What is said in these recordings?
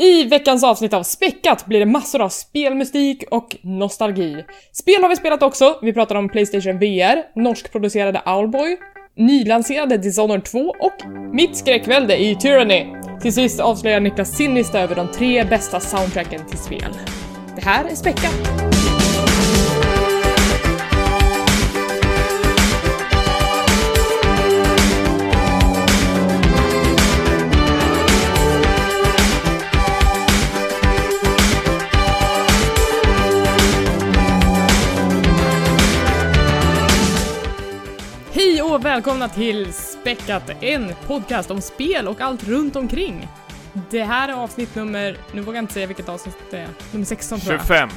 I veckans avsnitt av Späckat blir det massor av spelmystik och nostalgi. Spel har vi spelat också, vi pratar om Playstation VR, norskproducerade Owlboy, nylanserade Dishonored 2 och mitt skräckvälde i Tyranny. Till sist avslöjar Niklas sin lista över de tre bästa soundtracken till spel. Det här är Späckat. Välkomna till Späckat, en podcast om spel och allt runt omkring. Det här är avsnitt nummer, nu vågar jag inte säga vilket avsnitt det är, nummer 16 tror jag. 25.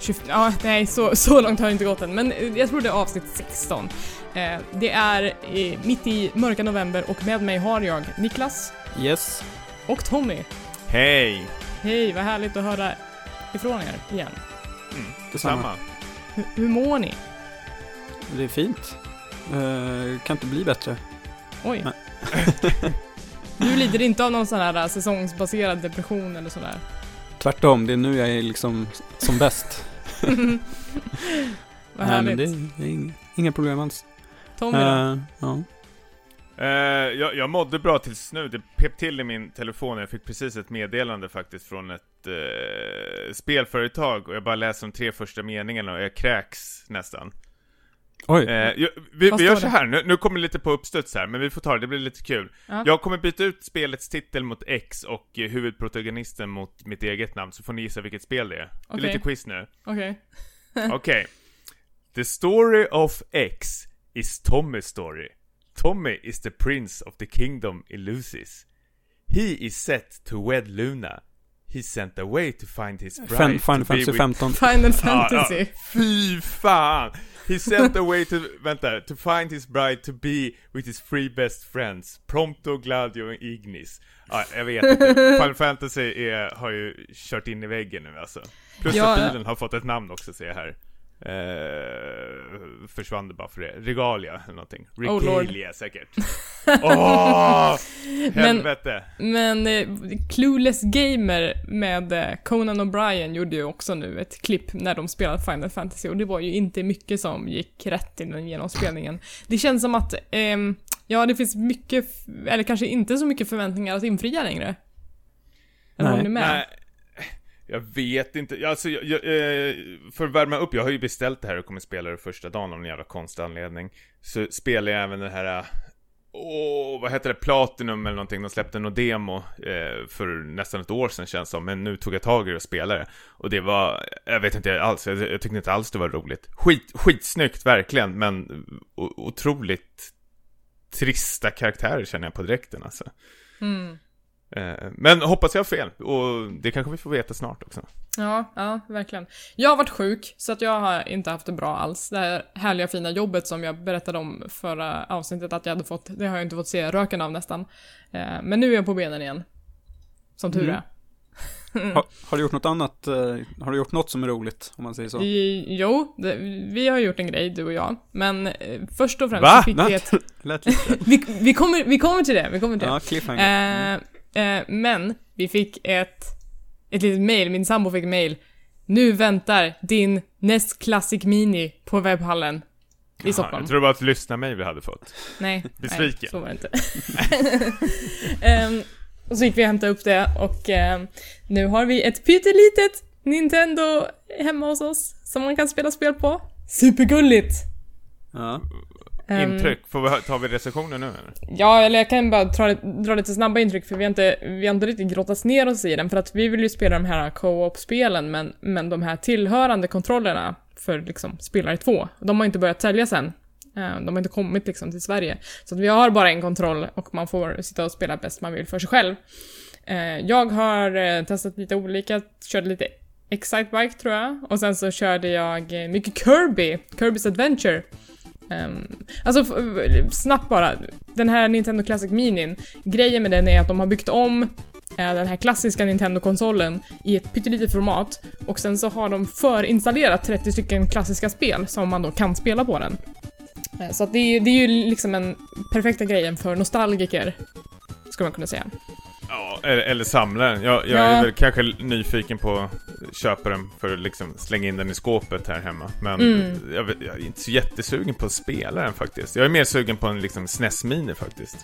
20, ja, nej, så, så långt har jag inte gått än, men jag tror det är avsnitt 16. Eh, det är eh, mitt i mörka november och med mig har jag Niklas Yes. och Tommy. Hej! Hej, vad härligt att höra ifrån er igen. Detsamma. Hur, hur mår ni? Det är fint. Eh, kan inte bli bättre. Oj. Nej. Du lider inte av någon sån här eh, säsongsbaserad depression eller sådär? Tvärtom, det är nu jag är liksom som bäst. vad Nej, härligt. men det, är- det är inga, inga problem alls. Tommy då? Eh, ja. Eh, jag, jag mådde bra tills nu. Det pep till i min telefon. Jag fick precis ett meddelande faktiskt från ett eh, spelföretag och jag bara läser de tre första meningarna och jag kräks nästan. Oj, Eh, jag, vi, Vad vi gör så här. Nu, nu kommer det lite på uppstuds här, men vi får ta det. Det blir lite kul. Ja. Jag kommer byta ut spelets titel mot X och eh, huvudprotagonisten mot mitt eget namn, så får ni gissa vilket spel det är. Det är lite quiz nu. Okej. Okej. The story of X is Tommy's story. Tommy is the prince of the kingdom Illusis. He is set to wed Luna. He's sent away to find his bride Fem, Final to be Fantasy with... 15. Final Ja, Fantasy. ja. Fy fan! He's sent away to, vänta, to find his bride to be with his three best friends. Prompto, Gladio och Ignis. Ja, jag vet inte. Final Fantasy är, har ju kört in i väggen nu alltså. Plus Ja. att bilen har fått ett namn också ser jag här. Eh, försvann det bara för det. Regalia eller någonting. Oh. Regalia säkert. Åh! helvete! Men eh, Clueless Gamer med eh, Conan O'Brien gjorde ju också nu ett klipp när de spelade Final Fantasy och det var ju inte mycket som gick rätt i den genomspelningen. Det känns som att, ehm, ja det finns mycket, eller kanske inte så mycket förväntningar att infria längre. Eller Nej. håller ni med? Nej, jag vet inte. Alltså, jag, jag, eh, för att värma upp, jag har ju beställt det här och kommer spela det första dagen av en jävla konstig anledning. Så spelar jag även den här, eh, åh, vad heter det, Platinum eller någonting. De släppte någon demo eh, för nästan ett år sedan känns som. Men nu tog jag tag i det och spelade. Och det var, jag vet inte alls, jag, jag tyckte inte alls det var roligt. Skit, skitsnyggt verkligen, men o, otroligt trista karaktärer känner jag på direkten alltså. Mm. Eh, Men hoppas jag har fel, och det kanske vi får veta snart också. Ja, ja, verkligen. Jag har varit sjuk, så att jag har inte haft det bra alls. Det här härliga fina jobbet som jag berättade om förra avsnittet att jag hade fått, det har jag inte fått se röken av nästan. Eh, Men nu är jag på benen igen. Som tur Mm. är. Har, har du gjort något annat? eh, har du gjort något som är roligt, om man säger så? Jo, det, vi har gjort en grej, du och jag. Men först och främst Va? så fick vi ett... Vi, vi, kommer, vi kommer till det, vi kommer till det. Ja, cliffhanger. Eh, eh, men vi fick ett, ett litet mail, min sambo fick mail. Nu väntar din Nest Classic Mini på webbhallen i Jaha, Stockholm. Jag tror bara att lyssna mig vi hade fått. Nej, Besviken. nej, så var det inte. Ehm, och så gick vi och hämtade upp det och ehm, nu har vi ett pyttelitet Nintendo hemma hos oss som man kan spela spel på. Supergulligt! Ja. Intryck, får vi, tar vi recensionen nu eller? Ja, eller jag kan bara dra, dra lite snabba intryck för vi har, inte, vi har inte riktigt grottats ner oss i den för att vi vill ju spela de här co-op-spelen men, men de här tillhörande kontrollerna för liksom spelare två, de har inte börjat säljas än. Eh, De har inte kommit liksom till Sverige. Så att vi har bara en kontroll och man får sitta och spela bäst man vill för sig själv. Eh, Jag har eh, testat lite olika, körde lite Excitebike tror jag och sen så körde jag mycket Kirby, Kirby's Adventure. Um, alltså snabbt bara, den här Nintendo Classic Minin, grejen med den är att de har byggt om eh, den här klassiska Nintendo-konsolen i ett pyttelitet format och sen så har de förinstallerat 30 stycken klassiska spel som man då kan spela på den. Eh, så att det, är- det är ju liksom en perfekta grejen för nostalgiker, skulle man kunna säga. Ja, eller, eller samlaren. Jag, jag Ja. är väl kanske nyfiken på att köpa den för att liksom slänga in den i skåpet här hemma. Men Mm. jag, jag är inte så jättesugen på att spela den faktiskt. Jag är mer sugen på en liksom SNES Mini faktiskt.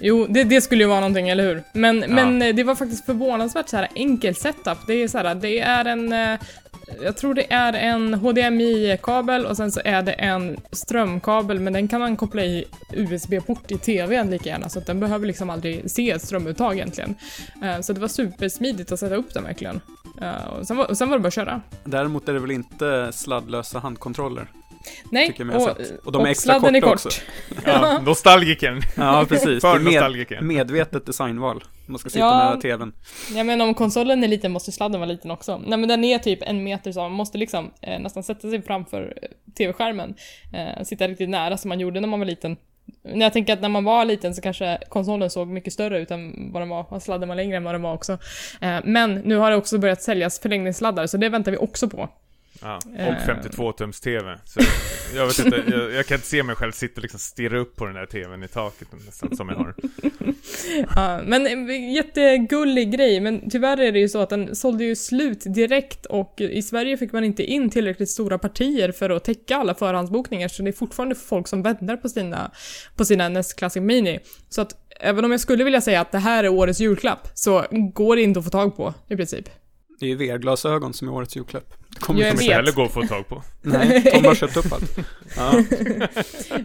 Jo, det, det skulle ju vara någonting, eller hur? Men, men eh, det var faktiskt förvånansvärt så här enkel setup. Det är så här, det är en... Jag tror det är en HDMI-kabel och sen så är det en strömkabel, men den kan man koppla i USB-port i TVn lika gärna, så att den behöver liksom aldrig se ett strömuttag egentligen. Eh, så det var supersmidigt att sätta upp den verkligen. Eh, och sen var, och sen var det bara att köra. Däremot är det väl inte sladdlösa handkontroller? Nej, och. Och de är extra sladden är korta kort. också. Ja, nostalgikern. Ja, precis. För med, medvetet designval. Man ska sitta Ja. nära tvn. Ja men om konsolen är liten måste sladden vara liten också. Nej men den är typ en meter så man måste liksom eh, nästan sätta sig framför eh, tv-skärmen. Eh, sitta riktigt nära som man gjorde när man var liten. När jag tänker att när man var liten så kanske konsolen såg mycket större ut än vad den var, och sladden var längre än vad den var också. Eh, men nu har det också börjat säljas förlängningssladdar så det väntar vi också på. Ja, Eh. och 52-tums TV. Så jag vet inte, jag, jag kan inte se mig själv sitta och liksom stirra upp på den där TVn i taket nästan som jag har. Ja, men eh, jättegullig grej, men tyvärr är det ju så att den sålde ju slut direkt och i Sverige fick man inte in tillräckligt stora partier för att täcka alla förhandsbokningar så det är fortfarande folk som väntar på sina, på sina NES Classic Mini. Så att även om jag skulle vilja säga att det här är årets julklapp så går det inte att få tag på i princip. Det är ju VR-glasögon som är årets julklapp. Kommer Jag inte heller gå att få tag på. Nej, Tom har köpt upp allt. Ja,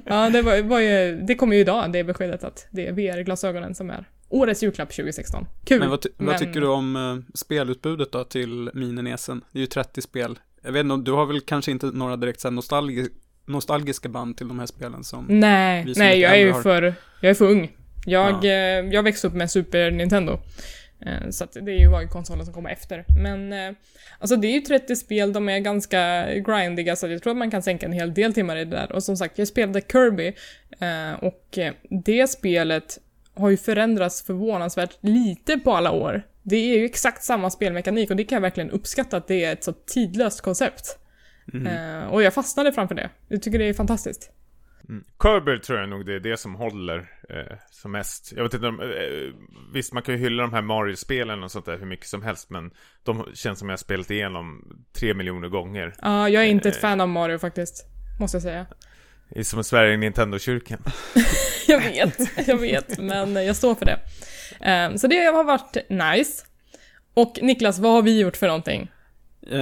Ja, det, var, var ju, det kommer ju idag, det beskedet att det är VR-glasögonen som är årets julklapp 2016. Kul! men vad, ty- vad men- tycker du om uh, spelutbudet då till Mininesen? Det är ju 30 spel. Jag vet inte, du har väl kanske inte några direkt så nostalgi- nostalgiska band till de här spelen som... Nej, som nej jag är ju har- för, jag är för ung. Jag, Ja. eh, jag växte upp med Super Nintendo. Eh, Så att det är ju var ju konsolen som kommer efter. Men eh, alltså det är ju 30 spel, de är ganska grindiga så jag tror att man kan sänka en hel del timmar i det där. Och som sagt, jag spelade Kirby eh, och det spelet har ju förändrats förvånansvärt lite på alla år. Det är ju exakt samma spelmekanik och det kan jag verkligen uppskatta att det är ett så tidlöst koncept. Eh, Och jag fastnade framför det. Jag tycker det är fantastiskt. Mm. Kirby tror jag nog det är det som håller eh, som mest. Jag vet inte om, eh, visst man kan ju hylla de här Mario-spelen och sånt där hur mycket som helst men de känns som jag har spelat igenom tre miljoner gånger. Ja, jag är inte ett Eh. fan av Mario faktiskt. Måste jag säga. Det är som svära i Nintendo-kyrkan. Jag vet, jag vet, men jag står för det. Eh, Så det har varit nice. Och Niklas, vad har vi gjort för någonting? Eh,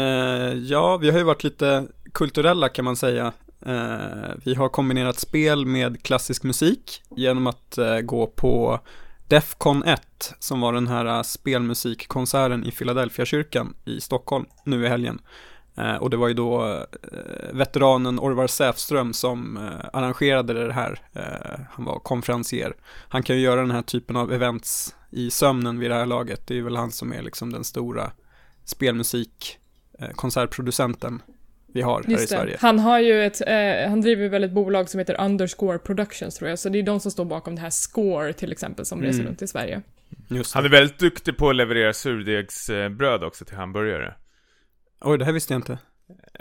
ja, vi har ju varit lite kulturella kan man säga. Eh, vi har kombinerat spel med klassisk musik genom att eh, gå på Defcon 1 som var den här eh, spelmusikkonserten i Philadelphia-kyrkan i Stockholm nu i helgen. Och det var ju då veteranen Orvar Säfström som arrangerade det här. Han var konferencier. Han kan ju göra den här typen av events i sömnen vid det här laget. Det är väl han som är liksom den stora spelmusikkonsertproducenten vi har här i Just det. Sverige. Han har ju ett, eh, han driver väl ett bolag som heter Underscore Productions tror jag, så det är de som står bakom det här Score till exempel som reser Mm. runt i Sverige. Just Han är väldigt duktig på att leverera surdegsbröd också till hamburgare. Oj, det här visste jag inte.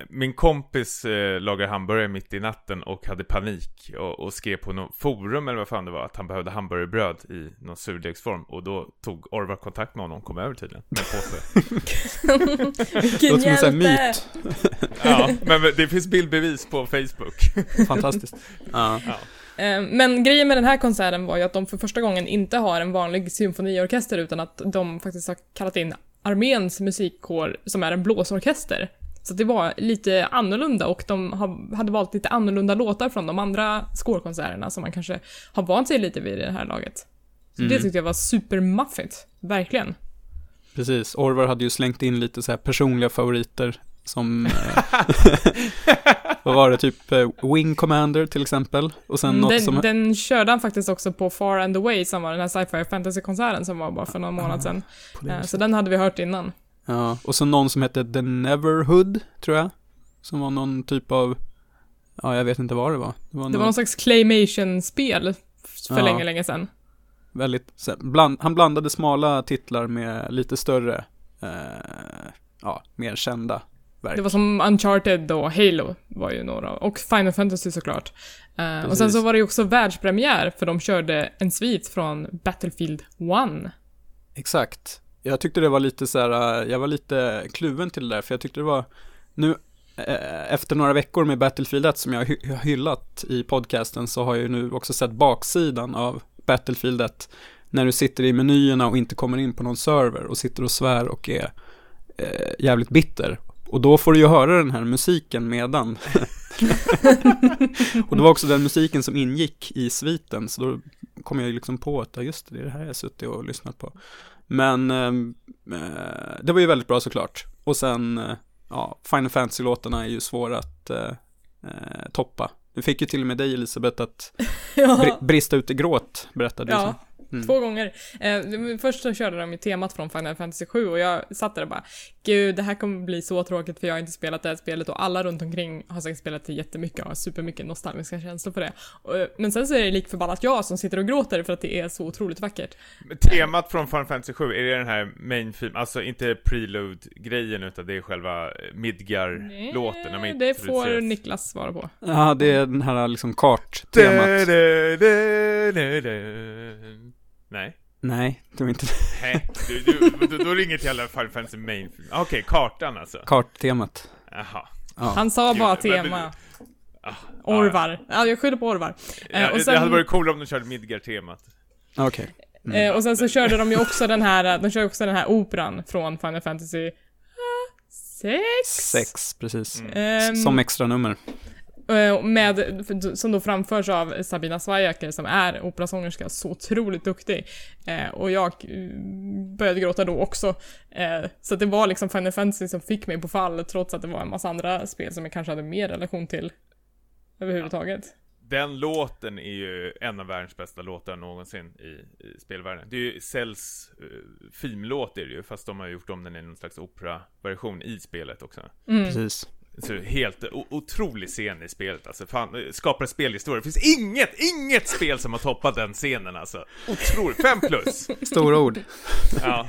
Min kompis eh, lagade hamburgare mitt i natten och hade panik och, och skrev på något forum eller vad fan det var att han behövde hamburgerbröd i någon surdegsform och då tog Orvar kontakt med honom och kom över tydligen med en påse. Vilken hjälte! myt. ja, men det finns bildbevis på Facebook. Fantastiskt. Ja. Eh, Men grejen med den här konserten var ju att de för första gången inte har en vanlig symfoniorkester utan att de faktiskt har kallat in arméns musikkår som är en blåsorkester. Så det var lite annorlunda och de hade valt lite annorlunda låtar från de andra scorekonserterna som man kanske har vant sig lite vid i det här laget. Så det tyckte jag var supermaffigt. Verkligen. Precis, Orvar hade ju slängt in lite så här personliga favoriter som, eh, vad var det, typ eh, Wing Commander till exempel. Och sen Mm, något den, som, den körde han faktiskt också på Far and Away som var den här sci-fi fantasy-konserten som var bara för någon månad sedan. det Eh, viset. Så den hade vi hört innan. Ja, och så någon som hette The Neverhood, tror jag. Som var någon typ av, ja jag vet inte vad det var. Det var, Det var någon någon slags claymation-spel för Ja. länge, länge sedan. väldigt, bland, han blandade smala titlar med lite större, eh, ja, mer kända verk. Det var som Uncharted och Halo var ju några, och Final Fantasy såklart. Eh, och sen så var det ju också världspremiär, för de körde en svit från Battlefield 1. Exakt. Jag tyckte det var lite så här, äh, jag var lite kluven till det där, för jag tyckte det var, nu eh, eh, efter några veckor med Battlefield 1 som jag har hyllat i podcasten så har jag ju nu också sett baksidan av Battlefield 1 när du sitter i menyerna och inte kommer in på någon server och sitter och svär och är eh, jävligt bitter. Och då får du ju höra den här musiken medan. och det var också den musiken som ingick i sviten, så då kom jag ju liksom på att, ja just det, det är det här jag suttit och lyssnat på. Men ehm, eh, det var ju väldigt bra såklart. Och sen, eh, ja, Final Fantasy-låtarna är ju svåra att eh, eh toppa. Du fick ju till och med dig Elisabeth att ja. brista ut i gråt, berättade du. Ja, Mm. Två gånger. Eh, först så körde de ju temat från Final Fantasy 7 och jag satt där och bara Gud, det här kommer bli så tråkigt för jag har inte spelat det här spelet och alla runt omkring har säkert spelat det jättemycket och har supermycket nostalgiska känslor för det. Och, eh, men sen så är det lik förbannat jag som sitter och gråter för att det är så otroligt vackert. Temat från Final Fantasy 7, är det den här main theme, alltså inte prelude-grejen utan det är själva Midgar-låten? Nej, det får Niklas svara på. Ja, det är den här liksom kart-temat. Nej. Nej, det var inte Nej, du, du, då, då är det inget jävla Final Fantasy main Okej, okay, kartan alltså. Karttemat. Jaha. Ja. Han sa bara tema. Ah, Orvar. Ja, jag skyller på Orvar. Eh, ja, och sen... Det hade varit coolare om de körde Midgar-temat. Okej. Okay. Mm. Eh, och sen så körde de ju också den här, de körde också den här operan från Final Fantasy 6? 6, precis. Mm. Som extra nummer. Eh, med, som då framförs av Sabina Svajaker som är operasångerska, så otroligt duktig. Eh, och jag eh, började gråta då också. Eh, så det var liksom Final Fantasy som fick mig på fall, trots att det var en massa andra spel som jag kanske hade mer relation till överhuvudtaget. Den låten är ju en av världens bästa låtar någonsin i, i spelvärlden. Det är ju Cells uh, filmlåt är det ju, fast de har gjort om den i någon slags operaversion i spelet också. Mm. Precis. Så helt otrolig scen i spelet alltså. Fan, skapar spelhistoria. Det finns inget, inget spel som har toppat den scenen alltså. Otroligt, fem plus. Stora ord. Ja.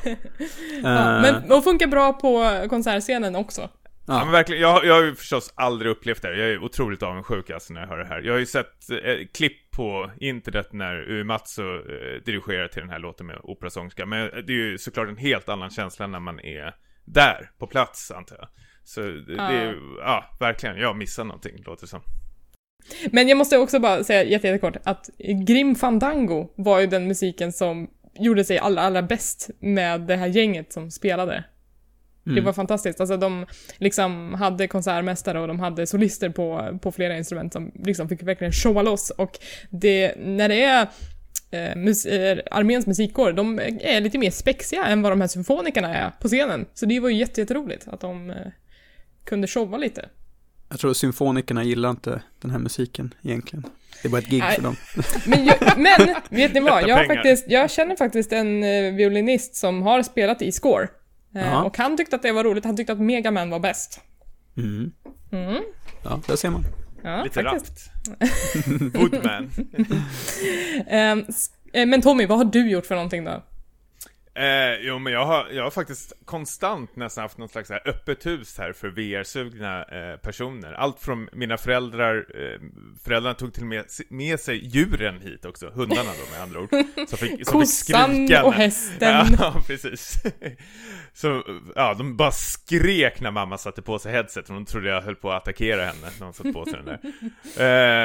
ja men de funkar bra på konsertscenen också. Ja. ja men verkligen, jag, jag har ju förstås aldrig upplevt det Jag är otroligt avundsjuk alltså när jag hör det här. Jag har ju sett eh, klipp på internet när Uematsu eh, dirigerar till den här låten med operasångerska. Men det är ju såklart en helt annan känsla när man är där, på plats antar jag. Så det, ja. det ja, verkligen, jag missar någonting, låter det som. Men jag måste också bara säga jättekort att Grim Fandango var ju den musiken som gjorde sig allra, allra bäst med det här gänget som spelade. Mm. Det var fantastiskt. Alltså de liksom hade konsertmästare och de hade solister på, på flera instrument som liksom fick verkligen showa loss. Och det, när det är eh, mus eh, arméns musikkår, de är lite mer spexiga än vad de här symfonikerna är på scenen. Så det var ju jätteroligt att de eh, kunde showa lite. Jag tror symfonikerna gillar inte den här musiken egentligen. Det är bara ett gig Nej. för dem. Men, jag, men vet ni vad? Jag, faktiskt, jag känner faktiskt en eh, violinist som har spelat i Score. Eh, och han tyckte att det var roligt. Han tyckte att Megaman var bäst. Mm. Mm. Ja, där ser man. Ja, Lite rappt. Woodman. um, men Tommy, vad har du gjort för någonting då? Eh, jo men jag har, jag har faktiskt konstant nästan haft något slags här öppet hus här för VR-sugna eh, personer. Allt från mina föräldrar, eh, föräldrarna tog till och med med sig djuren hit också, hundarna då med andra ord. Som fick, som Kossan fick skrika. och hästen. Ja, precis. Så, ja, de bara skrek när mamma satte på sig headset och de trodde jag höll på att attackera henne när hon satte på sig den där.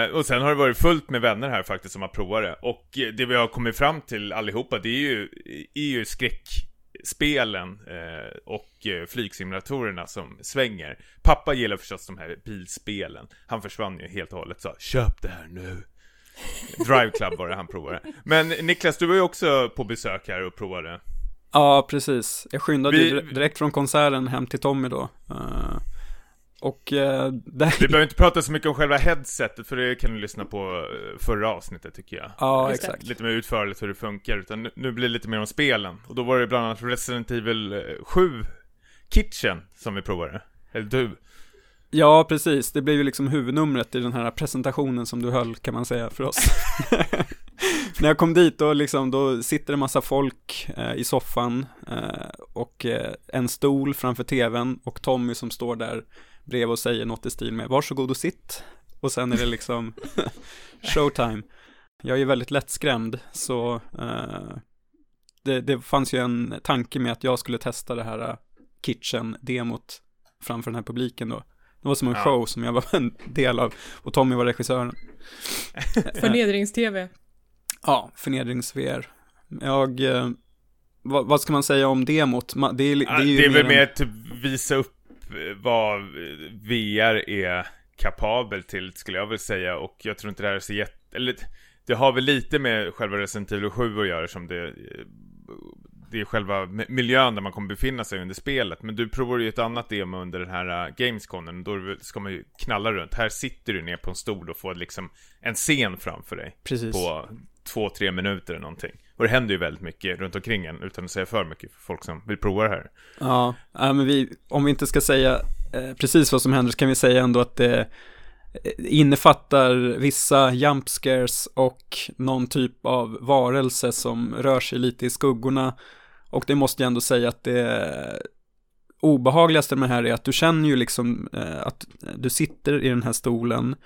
Eh, och sen har det varit fullt med vänner här faktiskt som har provat det. Och det vi har kommit fram till allihopa, det är ju, är ju skräckspelen eh, och eh, flygsimulatorerna som svänger. Pappa gillar förstås de här bilspelen. Han försvann ju helt och hållet så köp det här nu. Drive Club var det han provade. Men Niklas, du var ju också på besök här och provade. Ja, precis. Jag skyndade Vi... direkt från konserten hem till Tommy då. Uh, och uh, där... Vi behöver inte prata så mycket om själva headsetet, för det kan du lyssna på eh, förra avsnittet tycker jag. Ja, exakt. Lite mer utförligt hur det funkar, utan nu blir det lite mer om spelen. Och då var det bland annat Resident Evil 7 Kitchen som vi provade. Eller du. Ja, precis. Det blev ju liksom huvudnumret i den här presentationen som du höll, kan man säga, för oss. När jag kom dit, då, liksom, då sitter det massa folk eh, i soffan eh, och eh, en stol framför tvn och Tommy som står där bredvid och säger något i stil med varsågod och sitt. Och sen är det liksom showtime. Jag är ju väldigt lättskrämd, så eh, det, det fanns ju en tanke med att jag skulle testa det här uh, Kitchen-demot framför den här publiken då. Det var som en Ja. show som jag var en del av och Tommy var regissören. Förnedrings-tv. Ja, förnedrings-VR. Jag, eh, vad, vad ska man säga om demot? Det är, det Ja, är ju det är väl mer att visa upp eh, vad VR är kapabel till, skulle jag väl säga. Och jag tror inte det här är så jätte... Eller det har väl lite med själva Resident Evil 7 att göra som det... Det är själva miljön där man kommer befinna sig under spelet. Men du provar ju ett annat demo under den här uh, Gamesconen. Då ska man ju knalla runt. Här sitter du ner på en stol och får liksom en scen framför dig. Precis. På två, tre minuter eller någonting. Och det händer ju väldigt mycket runt omkring en utan att säga för mycket för folk som vill prova det här. Ja, men vi, om vi inte ska säga eh, precis vad som händer så kan vi säga ändå att det eh, innefattar vissa jump scares och någon typ av varelse som rör sig lite i skuggorna. Och det måste jag ändå säga att det obehagligaste med det här är att du känner ju liksom eh, att du sitter i den här stolen.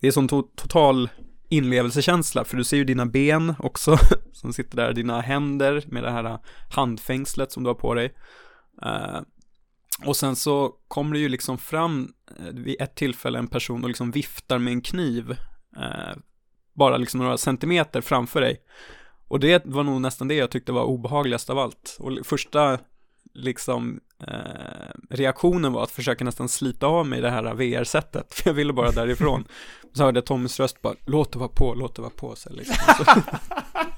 Det är som to- total inlevelsekänsla, för du ser ju dina ben också, som sitter där, dina händer med det här handfängslet som du har på dig. Eh, och sen så kommer det ju liksom fram eh, vid ett tillfälle en person och liksom viftar med en kniv, eh, bara liksom några centimeter framför dig. Och det var nog nästan det jag tyckte var obehagligast av allt. Och första liksom eh, reaktionen var att försöka nästan slita av mig det här VR-sättet, för jag ville bara därifrån. Så hörde jag Tommys röst bara, låt det vara på, låt det vara på. Så liksom.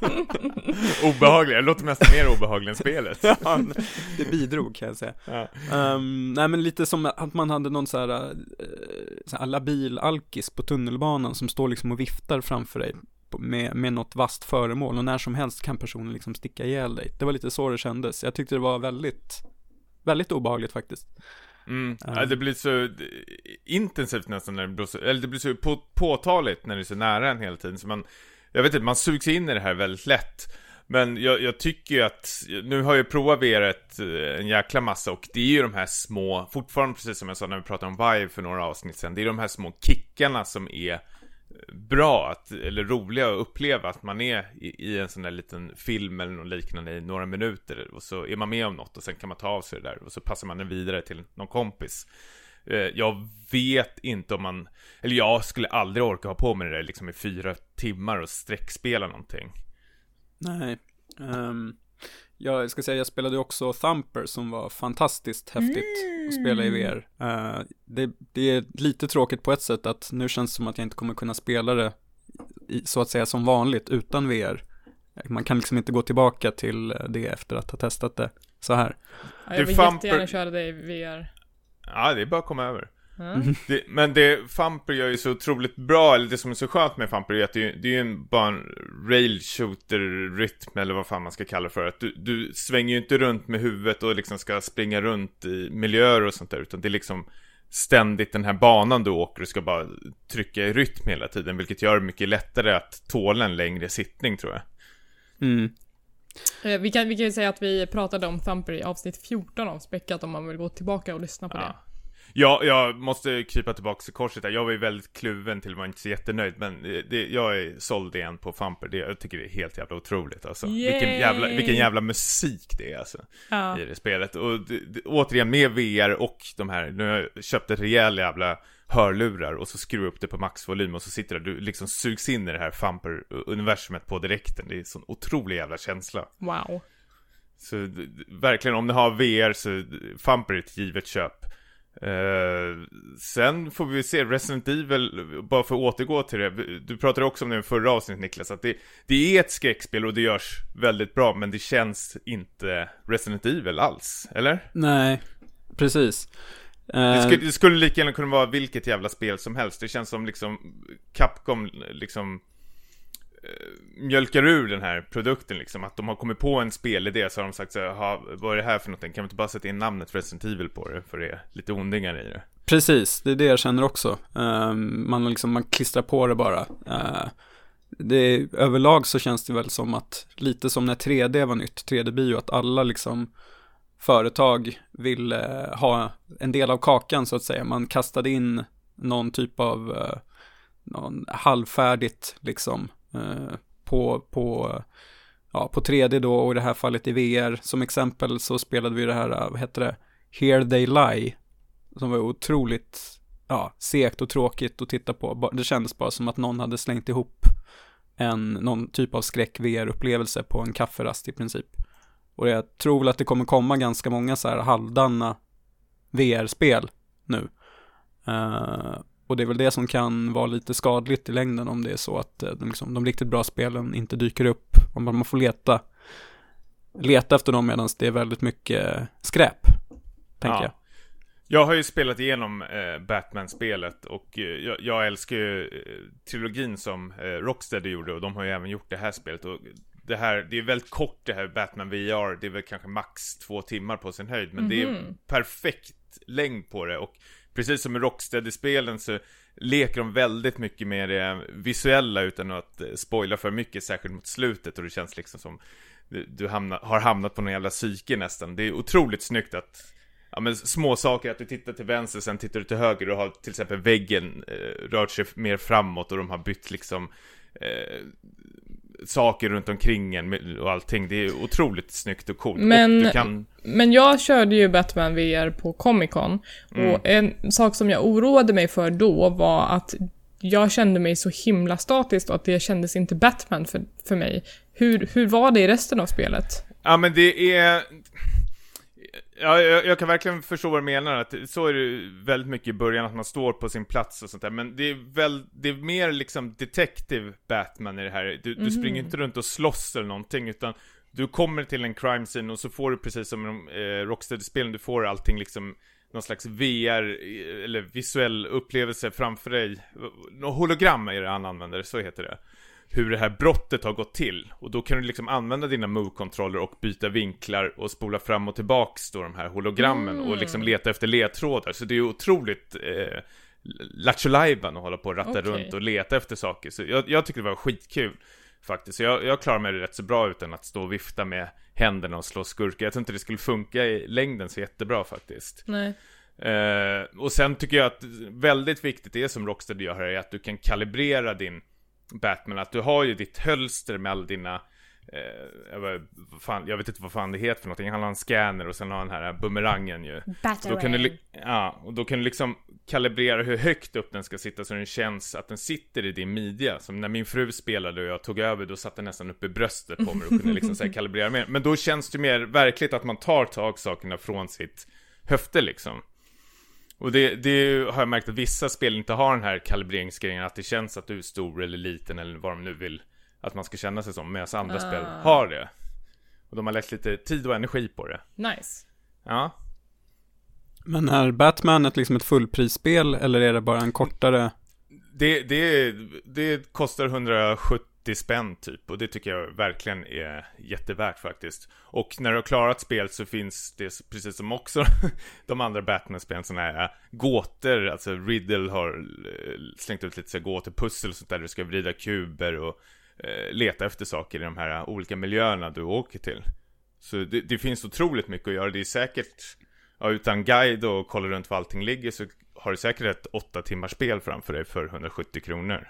Så, Obehaglig, det låter nästan mer obehaglig än spelet. ja, det bidrog kan jag säga. Ja. Um, nej men lite som att man hade någon så här, uh, så här labil alkis på tunnelbanan som står liksom och viftar framför dig med, med något vasst föremål och när som helst kan personen liksom sticka ihjäl dig. Det var lite så det kändes. Jag tyckte det var väldigt, väldigt obehagligt faktiskt. Mm. Ja, det blir så eh, intensivt nästan när det så, eller det blir så på, påtagligt när det är så nära en hela tiden. Så man, jag vet inte, man sugs in i det här väldigt lätt. Men jag, jag tycker ju att, nu har jag provat VR ett, eh, en jäkla massa och det är ju de här små, fortfarande precis som jag sa när vi pratade om Vive för några avsnitt sedan, det är de här små kickarna som är bra, att, eller roliga att uppleva att man är i, i en sån där liten film eller något liknande i några minuter och så är man med om något och sen kan man ta av sig det där och så passar man den vidare till någon kompis. Eh, jag vet inte om man, eller jag skulle aldrig orka ha på mig det där liksom i fyra timmar och sträckspela någonting. Nej. Um, jag ska säga, jag spelade också Thumper som var fantastiskt häftigt att spela i VR. Uh, det, det är lite tråkigt på ett sätt att nu känns det som att jag inte kommer kunna spela det i, så att säga som vanligt utan VR. Man kan liksom inte gå tillbaka till det efter att ha testat det så här. Ja, jag Du, vill Famper- jättegärna köra det i VR. Ja, det är bara att komma över. Mm. Det, men det Famper gör ju så otroligt bra, eller det som är så skönt med Famper är att det, är- det är ju en, bara en rail shooter rytm eller vad fan man ska kalla det för. Att du, du svänger ju inte runt med huvudet och liksom ska springa runt i miljöer och sånt där, utan det är liksom ständigt den här banan du åker och ska bara trycka i rytm hela tiden, vilket gör det mycket lättare att tåla en längre sittning tror jag. Mm. Eh, Vi kan, vi kan ju säga att vi pratade om Thumper i avsnitt 14 av Späckat om man vill gå tillbaka och lyssna på det. Ja. Ja, jag måste krypa tillbaka till korset där. Jag var ju väldigt kluven till var inte så jättenöjd. Men det, det, jag är såld igen på Famper. Det, jag tycker det är helt jävla otroligt alltså. Vilken jävla, vilken jävla musik det är alltså. Ja. I det spelet. Och det, återigen med VR och de här, nu har jag köpt ett rejäl jävla hörlurar och så skruvar upp det på maxvolym och så sitter du, du liksom sugs in i det här Famper-universumet på direkten. Det är en sån otrolig jävla känsla. Wow. Så verkligen, om ni har VR så Famper är ett givet köp. Eh, sen får vi se, Resident Evil, bara för att återgå till det, du pratade också om det i förra avsnittet Niklas, att det, det är ett skräckspel och det görs väldigt bra, men det känns inte Resident Evil alls, eller? Nej, precis. Det Eh, skulle, det skulle lika gärna kunna vara vilket jävla spel som helst, det känns som liksom Capcom liksom Eh, mjölkar ur den här produkten liksom, att de har kommit på en spelidé så har de sagt så här, vad är det här för någonting? Kan vi inte bara sätta in namnet Resident Evil på det? För det är lite ondingar i det. Precis, det är det jag känner också. Uh, man, liksom, man klistrar på det bara. Uh, det, överlag så känns det väl som att, lite som när 3D var nytt, 3D-bio, att alla liksom företag vill uh, eh, ha en del av kakan så att säga. Man kastade in någon typ av någon halvfärdigt liksom Eh, på, på ja, på 3D då och i det här fallet i VR. Som exempel så spelade vi det här, eh, vad heter det, Here They Lie. Som var otroligt, ja, segt och tråkigt att titta på. Det kändes bara som att någon hade slängt ihop en, någon typ av skräck-VR-upplevelse på en kafferast i princip. Och jag tror väl att det kommer komma ganska många så här halvdana VR-spel nu. Uh, och det är väl det som kan vara lite skadligt i längden om det är så att uh, de, liksom, de riktigt bra spelen inte dyker upp. Om man får leta, leta efter dem medan det är väldigt mycket skräp, tänker ja. jag. Jag har ju spelat igenom eh, Batman-spelet och eh, jag, jag, älskar ju eh, trilogin som eh, Rocksteady gjorde och de har ju även gjort det här spelet och det här, det är väldigt kort det här Batman VR, det är väl kanske max två timmar på sin höjd men mm -hmm. det är mhm. perfekt längd på det och precis som i Rocksteady-spelen så leker de väldigt mycket med det visuella utan att eh, spoila för mycket, särskilt mot slutet och det känns liksom som du, du hamna, har hamnat på någon jävla psyke nästan. Det är otroligt snyggt att Ja men små saker att du tittar till vänster, sen tittar du till höger och har till exempel väggen eh, rört sig mer framåt och de har bytt liksom eh, saker runt omkring en och allting. Det är otroligt snyggt och coolt. Men, och kan... men jag körde ju Batman VR på Comic Con. Mm. Och en sak som jag oroade mig för då var att jag kände mig så himla statiskt och att det kändes inte Batman för, för mig. Hur, hur var det i resten av spelet? Ja men det är... Ja, jag, jag, kan verkligen förstå vad du menar, att så är det väldigt mycket i början, att man står på sin plats och sånt där, men det är väl, det är mer liksom detective Batman i det här. Du, mm. du springer inte runt och slåss eller någonting, utan du kommer till en crime scene och så får du precis som i de eh, Rocksteady-spelen, du får allting liksom någon slags VR, eller visuell upplevelse framför dig. Hologram är det han använder, så heter det hur det här brottet har gått till. Och då kan du liksom använda dina move-kontroller och byta vinklar och spola fram och tillbaks då de här hologrammen mm. och liksom leta efter ledtrådar. Så det är otroligt eh, lattjo att hålla på och ratta okay. runt och leta efter saker. Så jag, jag tycker det var skitkul faktiskt. Så jag, jag klarar mig rätt så bra utan att stå och vifta med händerna och slå skurkar. Jag tror inte det skulle funka i längden så jättebra faktiskt. Nej. Eh, och sen tycker jag att väldigt viktigt det som Rocksteady gör här är att du kan kalibrera din Batman att du har ju ditt hölster med alla dina eh, jag, vet, fan, jag vet inte vad fan det heter för någonting. Han har en scanner och sen har han den här bumerangen ju. Då kan du, ja, och då kan du liksom kalibrera hur högt upp den ska sitta så den känns att den sitter i din midja. Som när min fru spelade och jag tog över, då satt den nästan uppe i bröstet på mig och kunde liksom så kalibrera mer. Men då känns det mer verkligt att man tar tag sakerna från sitt höfte liksom. Och det, det har jag märkt att vissa spel inte har den här kalibreringsgrejen, att det känns att du är stor eller liten eller vad de nu vill att man ska känna sig som, medan andra ah. spel har det. Och de har lagt lite tid och energi på det. Nice. Ja. Men är Batman ett, liksom ett fullprisspel eller är det bara en kortare? Det, det, det kostar 170 90 spänn typ och det tycker jag verkligen är jättevärt faktiskt. Och när du har klarat spel så finns det precis som också de andra Batman-spelen sådana här gåtor, alltså Riddle har eh, slängt ut lite så gåtepussel och sånt där du ska vrida kuber och eh, leta efter saker i de här olika miljöerna du åker till. Så det, det finns otroligt mycket att göra, det är säkert Ja, utan guide och kolla runt var allting ligger så har du säkert ett åtta timmars spel framför dig för 170 kronor.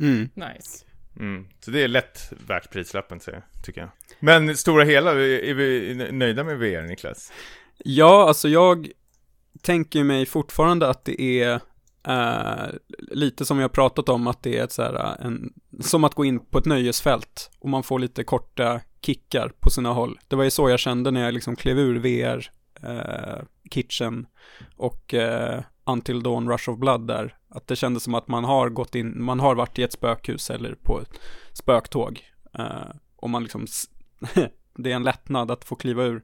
Mm. Nice. Mm. Så det är lätt värt prislappen, tycker jag. Men stora hela, är vi nöjda med VR, Niklas? Ja, alltså jag tänker mig fortfarande att det är Uh, lite som vi har pratat om att det är ett så här, eh, en, som att gå in på ett nöjesfält och man får lite korta kickar på sina håll. Det var ju så jag kände när jag liksom klev ur VR, Kitchen och uh, Until Dawn Rush of Blood där. Att det kändes som att man har gått in, man har varit i ett spökhus eller på ett spöktåg. Uh, och man liksom, det är en lättnad att få kliva ur.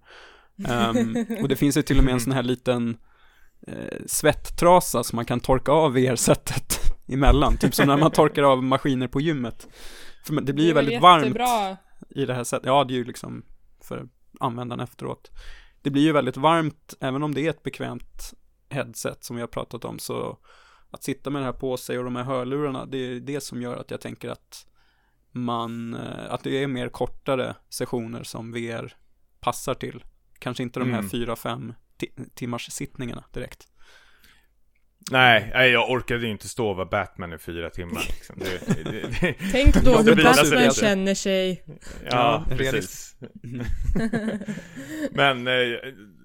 Um, och det finns ju till och med en sån här liten uh, svetttrasa som man kan torka av VR-sättet emellan. Typ som när man torkar av maskiner på gymmet. För det blir ju väldigt jättebra. varmt i det här sättet. Ja, det är ju liksom för användaren efteråt. Det blir ju väldigt varmt, även om det är ett bekvämt headset som vi har pratat om så att sitta med det här på sig och de här hörlurarna det är det som gör att jag tänker att man, eh, att det är mer kortare sessioner som VR passar till. Kanske inte de här mm. fyra, fem timmars sittningarna direkt. Nej, nej, jag orkade ju inte stå och vara Batman i fyra timmar liksom. det, det, det, Tänk då hur Batman känner sig. Ja, Ja, precis. Men eh,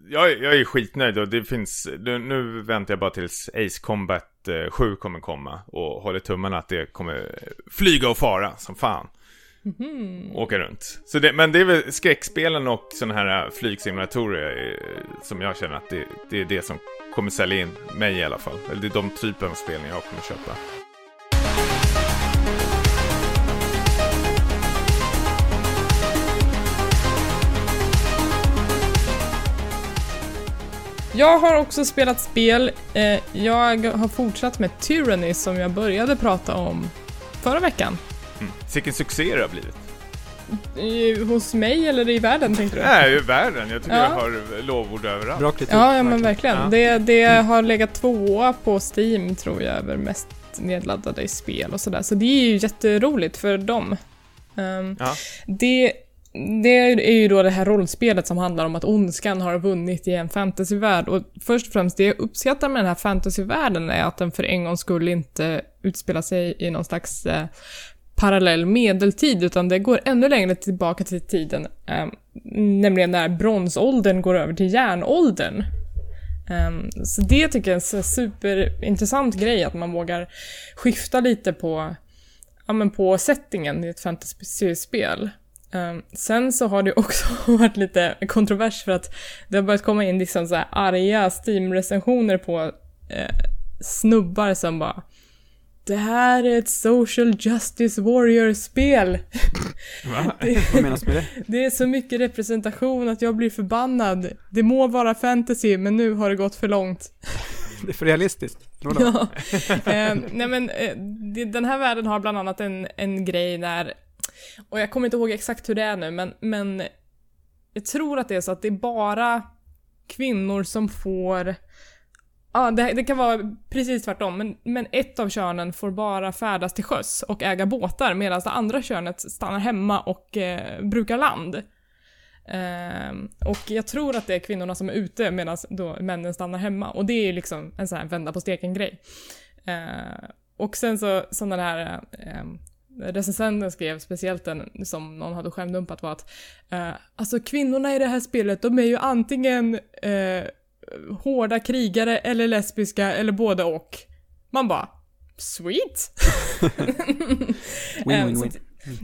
jag, är- jag är skitnöjd och det finns, nu, nu väntar jag bara tills Ace Combat eh, 7 kommer komma och håller tummarna att det kommer flyga och fara som fan. Åka runt. Så det, men det är väl skräckspelen och sådana här flygsimulatorer eh, som jag känner att det, det är det som kommer sälja in mig i alla fall. Eller det är de typen av spel jag kommer köpa. Jag har också spelat spel. Eh, jag har fortsatt med Tyranny som jag började prata om förra veckan. Mm. Vilken succé det har blivit. I, hos mig eller i världen tänkte du? Nej, i världen. Jag tycker Ja. jag har lovord överallt. Bra krityp. Ja, ja men verkligen. Ja. Det, det har legat tvåa på Steam tror jag över mest nedladdade i spel och sådär. Så det är ju jätteroligt för dem. Ehm, Ja. det, det är ju då det här rollspelet som handlar om att ondskan har vunnit i en fantasyvärld. Och först och främst, det jag uppskattar med den här fantasyvärlden är att den för en gångs skull inte utspelar sig i någon slags eh, parallell medeltid, utan det går ännu längre tillbaka till tiden. eh, nämligen när bronsåldern går över till järnåldern. Eh, så det tycker jag är en superintressant grej, att man vågar skifta lite på, ja, men på settingen i ett fantasyspel. Eh, sen så har det också varit lite kontrovers för att det har börjat komma in liksom så här arga Steam-recensioner på eh, snubbar som bara det här är ett social justice warrior-spel. Va? Vad menas med det? Det är så mycket representation att jag blir förbannad. Det må vara fantasy, men nu har det gått för långt. Det är för realistiskt. Ja. eh, nej men eh, den här världen har bland annat en, en grej där, och jag kommer inte ihåg exakt hur det är nu, men, men jag tror att det är så att det är bara kvinnor som får Ja, det, det kan vara precis tvärtom, men, men ett av könen får bara färdas till sjöss och äga båtar medan det andra könet stannar hemma och eh, brukar land. Eh, och jag tror att det är kvinnorna som är ute medan männen stannar hemma. Och det är ju liksom en sån här vända på steken-grej. Eh, och sen så, som den här ehm, recensenten skrev, speciellt den som någon hade skärmdumpat var att eh, alltså kvinnorna i det här spelet, de är ju antingen eh, hårda krigare eller lesbiska eller både och. Man bara, sweet! Win, Ehm, win, så win.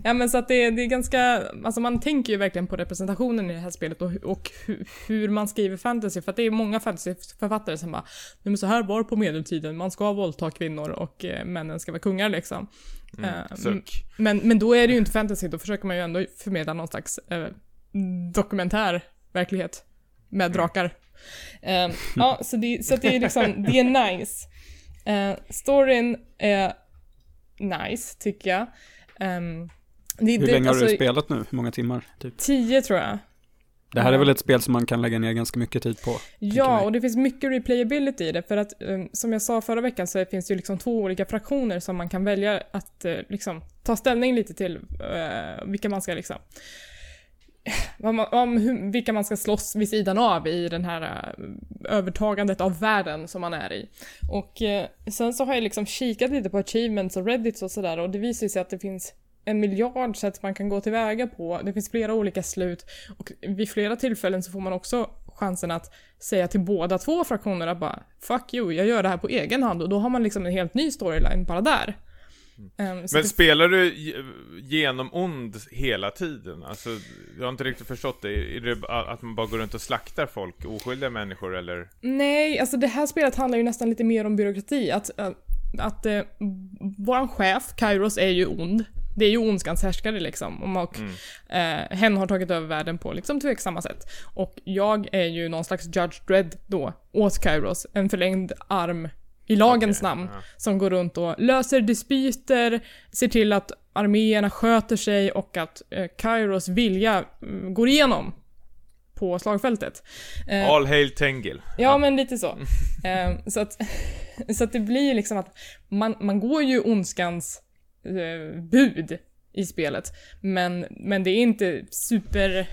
Ja men så att det, det är ganska, alltså man tänker ju verkligen på representationen i det här spelet och, och hu, hur man skriver fantasy. För att det är många fantasyförfattare som bara, nej men så här var på medeltiden, man ska våldta kvinnor och eh, männen ska vara kungar liksom. Mm. Suck. men, men då är det ju inte fantasy, då försöker man ju ändå förmedla någon slags eh, dokumentär verklighet med drakar. Eh, ja, så det, så det är liksom, det är nice. Eh, storyn är nice, tycker jag. Ehm, det, Hur det, länge har du alltså, spelat nu? Hur många timmar? Typ? Tio tror jag. Det här är väl ett spel som man kan lägga ner ganska mycket tid på? Ja, och det finns mycket replayability i det för att um, som jag sa förra veckan så finns det ju liksom två olika fraktioner som man kan välja att uh, liksom ta ställning lite till uh, vilka man ska liksom om, om hur, vilka man ska slåss vid sidan av i den här eh, övertagandet av världen som man är i. Och eh, sen så har jag liksom kikat lite på achievements och reddits och sådär och det visar sig att det finns en miljard sätt man kan gå tillväga på. Det finns flera olika slut och vid flera tillfällen så får man också chansen att säga till båda två fraktionerna bara “fuck you, jag gör det här på egen hand” och då har man liksom en helt ny storyline bara där. Ehm, så Men spelar du ge- genom ond hela tiden? Alltså, jag har inte riktigt förstått det. Är det att man bara går runt och slaktar folk, oskyldiga människor eller? Nej, alltså det här spelet handlar ju nästan lite mer om byråkrati. Att, äh, att äh, våran chef, Kairos, är ju ond. Det är ju ondskans härskare liksom. Och Mm. eh, hen har tagit över världen på liksom tveksamma sätt. Och jag är ju någon slags Judge Dredd då, åt Kairos. En förlängd arm i lagens Okej, namn. ja. Som går runt och löser dispyter, ser till att arméerna sköter sig och att eh, Kairos vilja mm, går igenom på slagfältet. Eh, All hail Tengil. Ja, men lite så. Eh, så, att, så att det blir liksom att man, man går ju ondskans eh, bud i spelet, men, men det är inte super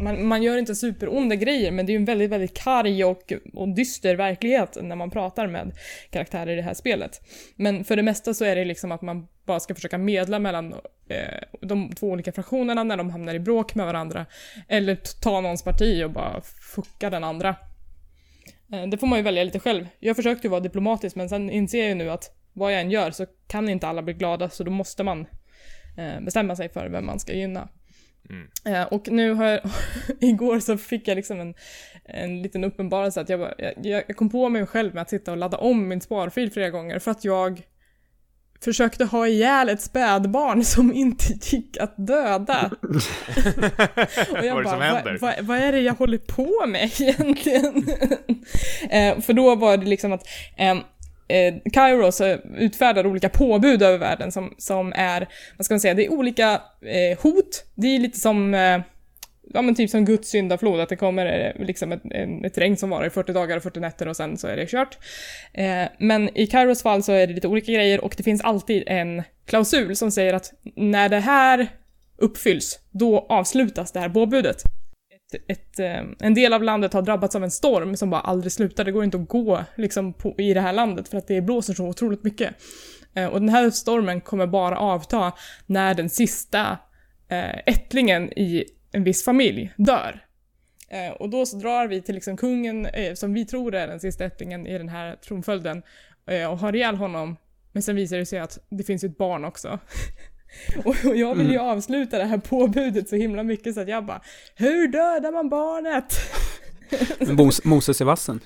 man, man gör inte superonda grejer men det är ju en väldigt, väldigt karg och, och dyster verklighet när man pratar med karaktärer i det här spelet. Men för det mesta så är det liksom att man bara ska försöka medla mellan eh, de två olika fraktionerna när de hamnar i bråk med varandra. Eller ta någons parti och bara fucka den andra. Eh, det får man ju välja lite själv. Jag försökte ju vara diplomatisk men sen inser jag ju nu att vad jag än gör så kan inte alla bli glada så då måste man eh, bestämma sig för vem man ska gynna. Mm. Eh, och nu har jag, igår så fick jag liksom en, en liten uppenbarelse att jag, bara, jag, jag kom på mig själv med att sitta och ladda om min sparfil flera gånger för att jag försökte ha ihjäl ett spädbarn som inte gick att döda. och jag Vad är det som bara, vad, vad, vad är det jag håller på med egentligen? eh, för då var det liksom att eh, eh, Kairos utfärdar olika påbud över världen som, som är, vad ska man säga, det är olika eh, hot. Det är lite som eh, ja men typ som Guds syndaflod, att det kommer eh, liksom ett, en, ett regn som varar i 40 dagar och 40 nätter och sen så är det kört. Eh, men i Kairos fall så är det lite olika grejer och det finns alltid en klausul som säger att när det här uppfylls, då avslutas det här påbudet. Ett, eh, en del av landet har drabbats av en storm som bara aldrig slutar, det går inte att gå liksom på, i det här landet för att det blåser så otroligt mycket. Eh, och den här stormen kommer bara avta när den sista eh, ättlingen i en viss familj dör. Eh, och då så drar vi till liksom kungen, eh, som vi tror är den sista ättlingen i den här tronföljden, eh, och har ihjäl honom. Men sen visar det sig att det finns ett barn också. och, jag vill ju avsluta det här påbudet så himla mycket så att jag bara Hur dödar man barnet? Mos, Moses i vassen.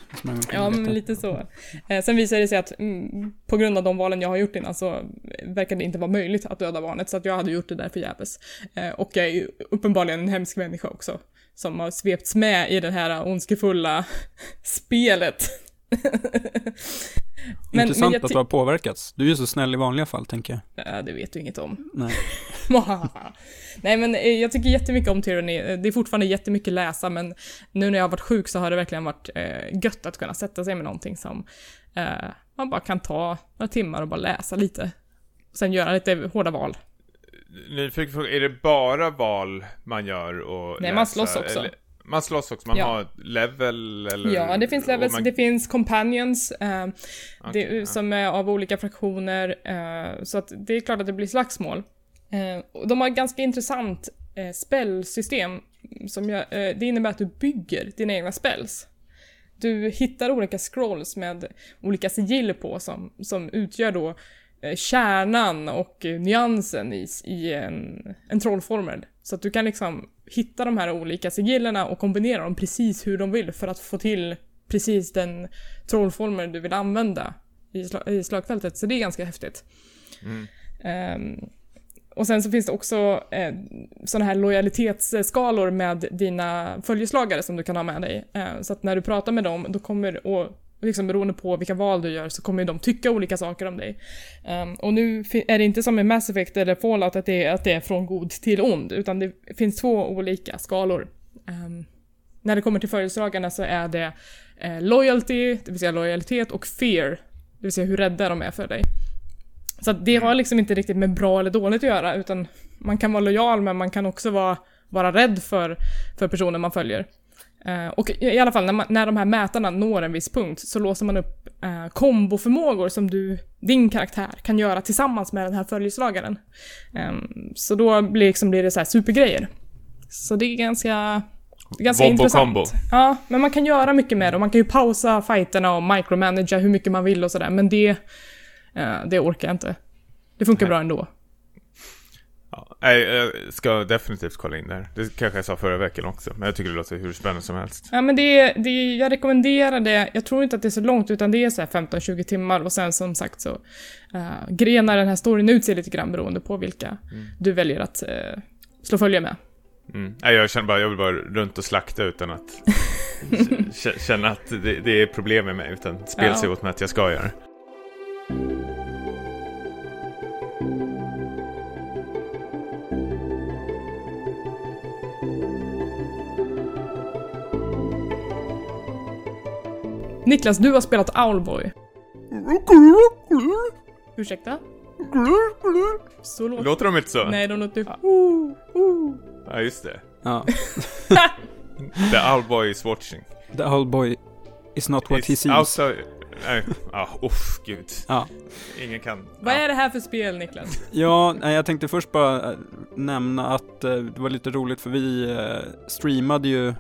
Ja, men lite så. Eh, sen visade det sig att mm, på grund av de valen jag har gjort innan så verkar det inte vara möjligt att döda barnet, så att jag hade gjort det där förgäves. Eh, och jag är ju uppenbarligen en hemsk människa också, som har svepts med i det här ondskefulla spelet. men, Intressant jag att du har påverkats. Du är ju så snäll i vanliga fall, tänker jag. Ja, det vet du inget om. Nej. Nej men eh, jag tycker jättemycket om Tyranny. Eh, Det är fortfarande jättemycket läsa men nu när jag har varit sjuk så har det verkligen varit eh, gött att kunna sätta sig med någonting som eh, man bara kan ta några timmar och bara läsa lite. Sen göra lite hårda val. Nyfiken fråga, är det bara val man gör och Nej, man läsa, slåss också. Eller, man slåss också, man Ja. har level eller? Ja, det finns levels, man- det finns companions eh, Okej, det, ja. som är av olika fraktioner. Eh, så att det är klart att det blir slagsmål. Eh, och de har ett ganska intressant eh, spellsystem. Som jag, eh, det innebär att du bygger dina egna spells. Du hittar olika scrolls med olika sigill på som, som utgör då eh, kärnan och eh, nyansen i, i en, en trollformel. Så att du kan liksom hitta de här olika sigillerna och kombinera dem precis hur de vill för att få till precis den trollformel du vill använda i, sla, i slagfältet. Så det är ganska häftigt. Mm. Ehm, och sen så finns det också eh, sådana här lojalitetsskalor med dina följeslagare som du kan ha med dig. Eh, så att när du pratar med dem, då kommer, och liksom beroende på vilka val du gör, så kommer ju de tycka olika saker om dig. Um, och nu är det inte som i Mass Effect eller Fallout att det, är, att det är från god till ond, utan det finns två olika skalor. Um, när det kommer till följeslagarna så är det eh, loyalty, det vill säga lojalitet, och fear, det vill säga hur rädda de är för dig. Så att det har liksom inte riktigt med bra eller dåligt att göra, utan man kan vara lojal men man kan också vara, vara rädd för, för personen man följer. Eh, och i alla fall, när, man, när de här mätarna når en viss punkt så låser man upp eh, komboförmågor som du, din karaktär kan göra tillsammans med den här följeslagaren. Ehm, så då blir, liksom, blir det så här supergrejer. Så det är ganska, ganska Bombo intressant. combo. Ja, men man kan göra mycket med det och man kan ju pausa fighterna och micromanagera hur mycket man vill och sådär, men det, eh, det orkar jag inte. Det funkar Nej. bra ändå. Ja, jag ska definitivt kolla in det här. Det kanske jag sa förra veckan också, men jag tycker det låter hur spännande som helst. Ja men det, det, jag rekommenderar det, jag tror inte att det är så långt utan det är så här 15-20 timmar och sen som sagt så uh, grenar den här storyn ut sig lite grann beroende på vilka du väljer att eh, slå följe med. Mm. Jag känner bara, jag vill bara runt och slakta utan att känna att det, det är problem med mig, utan spel Ja. säger åt mig att jag ska göra. Niklas, du har spelat Owlboy. Ursäkta? Så låter... Låter de inte så? Nej, de låter... Ja, just det. Ja. The Owlboy is watching. The old boy is not what he It's sees. outside... Nej, ah, uff, gud. Ja. Ingen kan... Vad ja. är det här för spel, Niklas? Ja, jag tänkte först bara eh, nämna att eh, det var lite roligt för vi eh, streamade ju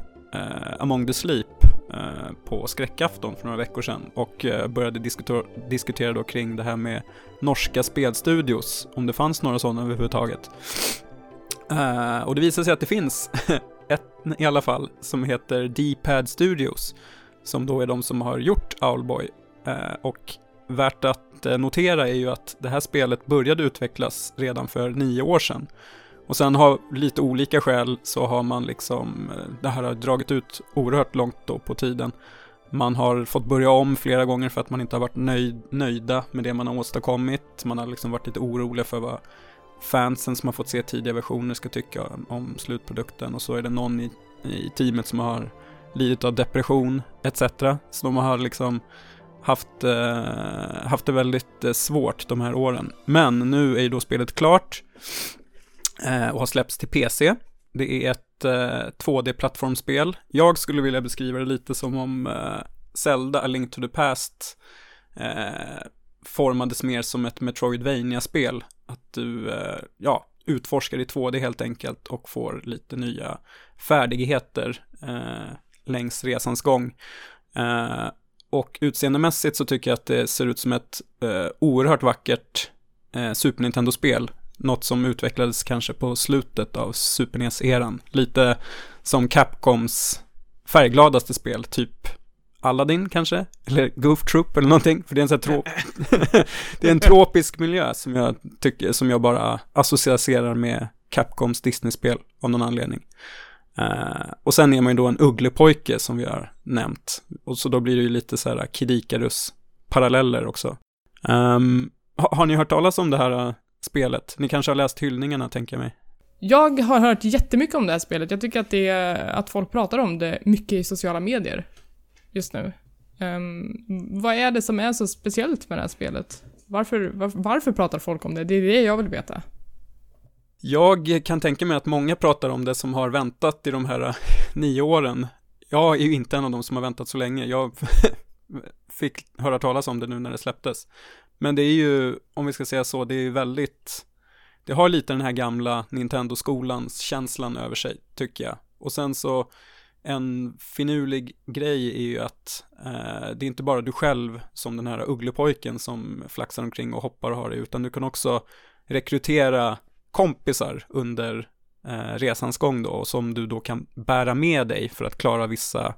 Among the Sleep Eh, på skräckafton för några veckor sedan och eh, började diskutera, diskutera då kring det här med norska spelstudios, om det fanns några sådana överhuvudtaget. Eh, och det visade sig att det finns ett i alla fall som heter D-Pad Studios, som då är de som har gjort Owlboy. Och värt att notera är ju att det här spelet började utvecklas redan för nio år sedan. Och sen har lite olika skäl så har man liksom, eh, det här har dragit ut oerhört långt då på tiden. Man har fått börja om flera gånger för att man inte har varit nöjd, nöjda med det man har åstadkommit. Man har liksom varit lite orolig för vad fansen som har fått se tidiga versioner ska tycka om, slutprodukten. Och så är det någon i, i teamet som har lidit av depression etc. Så de har liksom haft, eh, haft det väldigt eh, svårt de här åren. Men nu är ju då spelet klart Eh, och har släppts till PC. Det är ett eh, 2D-plattformsspel. Jag skulle vilja beskriva det lite som om eh, Zelda A Link to the Past eh, formades mer som ett Metroidvania-spel. Att du, eh, ja, utforskar i 2D helt enkelt och får lite nya färdigheter eh, längs resans gång. Eh, och utseendemässigt så tycker jag att det ser ut som ett eh, oerhört vackert eh, Super Nintendo-spel. Något som utvecklades kanske på slutet av Super NES-eran. Lite som Capcoms färggladaste spel, typ Aladdin kanske? Eller Goof Troop eller någonting. För det är en sån här tro- Det är en tropisk miljö som jag tycker, som jag bara associerar med Capcoms Disney-spel av någon anledning. Uh, och sen är man ju då en ugglepojke som vi har nämnt. Och så då blir det ju lite så här Kidikarus-paralleller också. Um, har ni hört talas om det här eh, spelet? Ni kanske har läst hyllningarna, tänker jag mig. Jag har hört jättemycket om det här spelet. Jag tycker att, det att folk pratar om det mycket i sociala medier just nu. Ehm, vad är det som är så speciellt med det här spelet? Varför, var, varför pratar folk om det? Det är det jag vill veta. Jag kan tänka mig att många pratar om det som har väntat i de här eh, nio åren. Jag är ju inte en av dem som har väntat så länge. Jag fick höra talas om det nu när det släpptes. Men det är ju, om vi ska säga så, det är ju väldigt, det har lite den här gamla Nintendo-skolans känslan över sig, tycker jag. Och sen så, en finurlig grej är ju att eh, det är inte bara du själv som den här ugglepojken som flaxar omkring och hoppar och har det, utan du kan också rekrytera kompisar under eh, resans gång då, och som du då kan bära med dig för att klara vissa,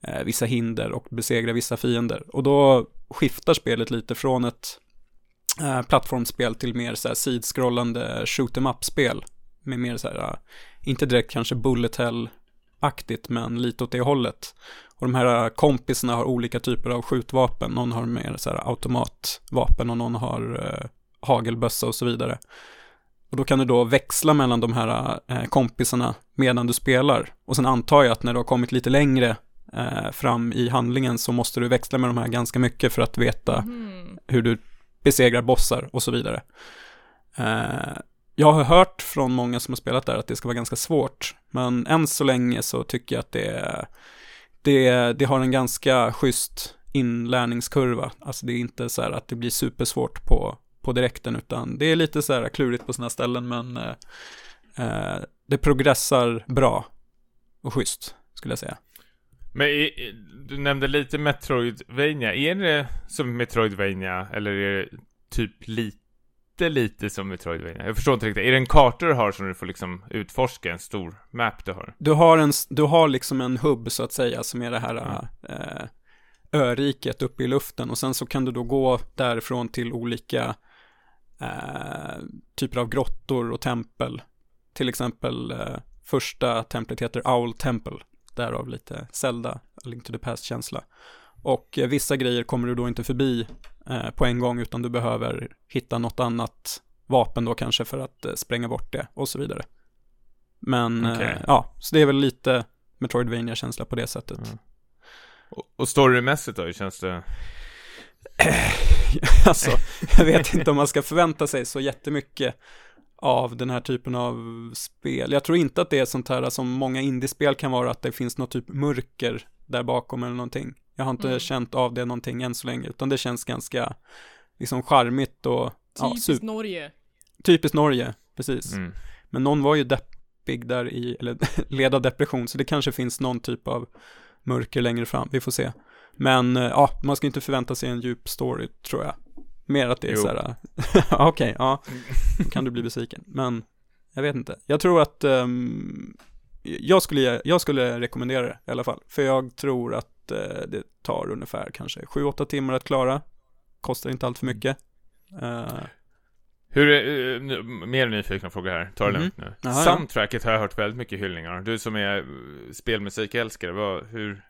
eh, vissa hinder och besegra vissa fiender. Och då skiftar spelet lite från ett eh, plattformsspel till mer så här sidskrollande shoot em up-spel. Med mer så här, eh, inte direkt kanske bullet hell-aktigt, men lite åt det hållet. Och de här eh, kompisarna har olika typer av skjutvapen. Någon har mer så här automatvapen och någon har eh, hagelbössa och så vidare. Och då kan du då växla mellan de här eh, kompisarna medan du spelar. Och sen antar jag att när du har kommit lite längre eh, fram i handlingen så måste du växla med de här ganska mycket för att veta Mm. hur du besegrar bossar och så vidare. Eh, jag har hört från många som har spelat där att det ska vara ganska svårt, men än så länge så tycker jag att det, det, det har en ganska schysst inlärningskurva. Alltså det är inte så här att det blir supersvårt på, på direkten, utan det är lite så här klurigt på sina ställen, men eh, eh, det progressar bra och schysst, skulle jag säga. Men i, du nämnde lite Metroidvania. Är det som Metroidvania eller är det typ lite, lite som Metroidvania? Jag förstår inte riktigt. Är det en karta du har som du får liksom utforska? En stor map du har? Du har, en, du har liksom en hubb så att säga som är det här eh, öriket uppe i luften och sen så kan du då gå därifrån till olika eh, typer av grottor och tempel. Till exempel eh, första templet heter Owl Temple, därav lite Zelda, A Link to the Past-känsla. Och eh, vissa grejer kommer du då inte förbi eh, på en gång utan du behöver hitta något annat vapen då kanske för att eh, spränga bort det och så vidare. Men Okej. eh, ja, så det är väl lite Metroidvania-känsla på det sättet. Mm. Och, och storymässigt då? Hur känns det? alltså, jag vet inte om man ska förvänta sig så jättemycket av den här typen av spel. Jag tror inte att det är sånt här som många indiespel kan vara, att det finns något typ mörker där bakom eller någonting. Jag har inte Mm. känt av det någonting än så länge, utan det känns ganska liksom charmigt och ja, Typiskt super, Norge. typiskt Norge, precis. Mm. Men någon var ju deppig där i, eller led av depression, så det kanske finns någon typ av mörker längre fram, vi får se. Men eh, ja, man ska inte förvänta sig en djup story, tror jag. Mer att det är Jo. så här, okej, ja, då kan du bli besviken. Men jag vet inte. Jag tror att ehm, jag, skulle, jag skulle rekommendera det i alla fall. För jag tror att eh, det tar ungefär kanske 7-8 timmar att klara. Kostar inte allt för mycket. Eh, Hur, är- nu- mer nyfikna frågor här, ta det Mhm. lugnt nu. Jaha, ja. Soundtracket har jag hört väldigt mycket hyllningar Du som är spelmusikälskare, vad, hur,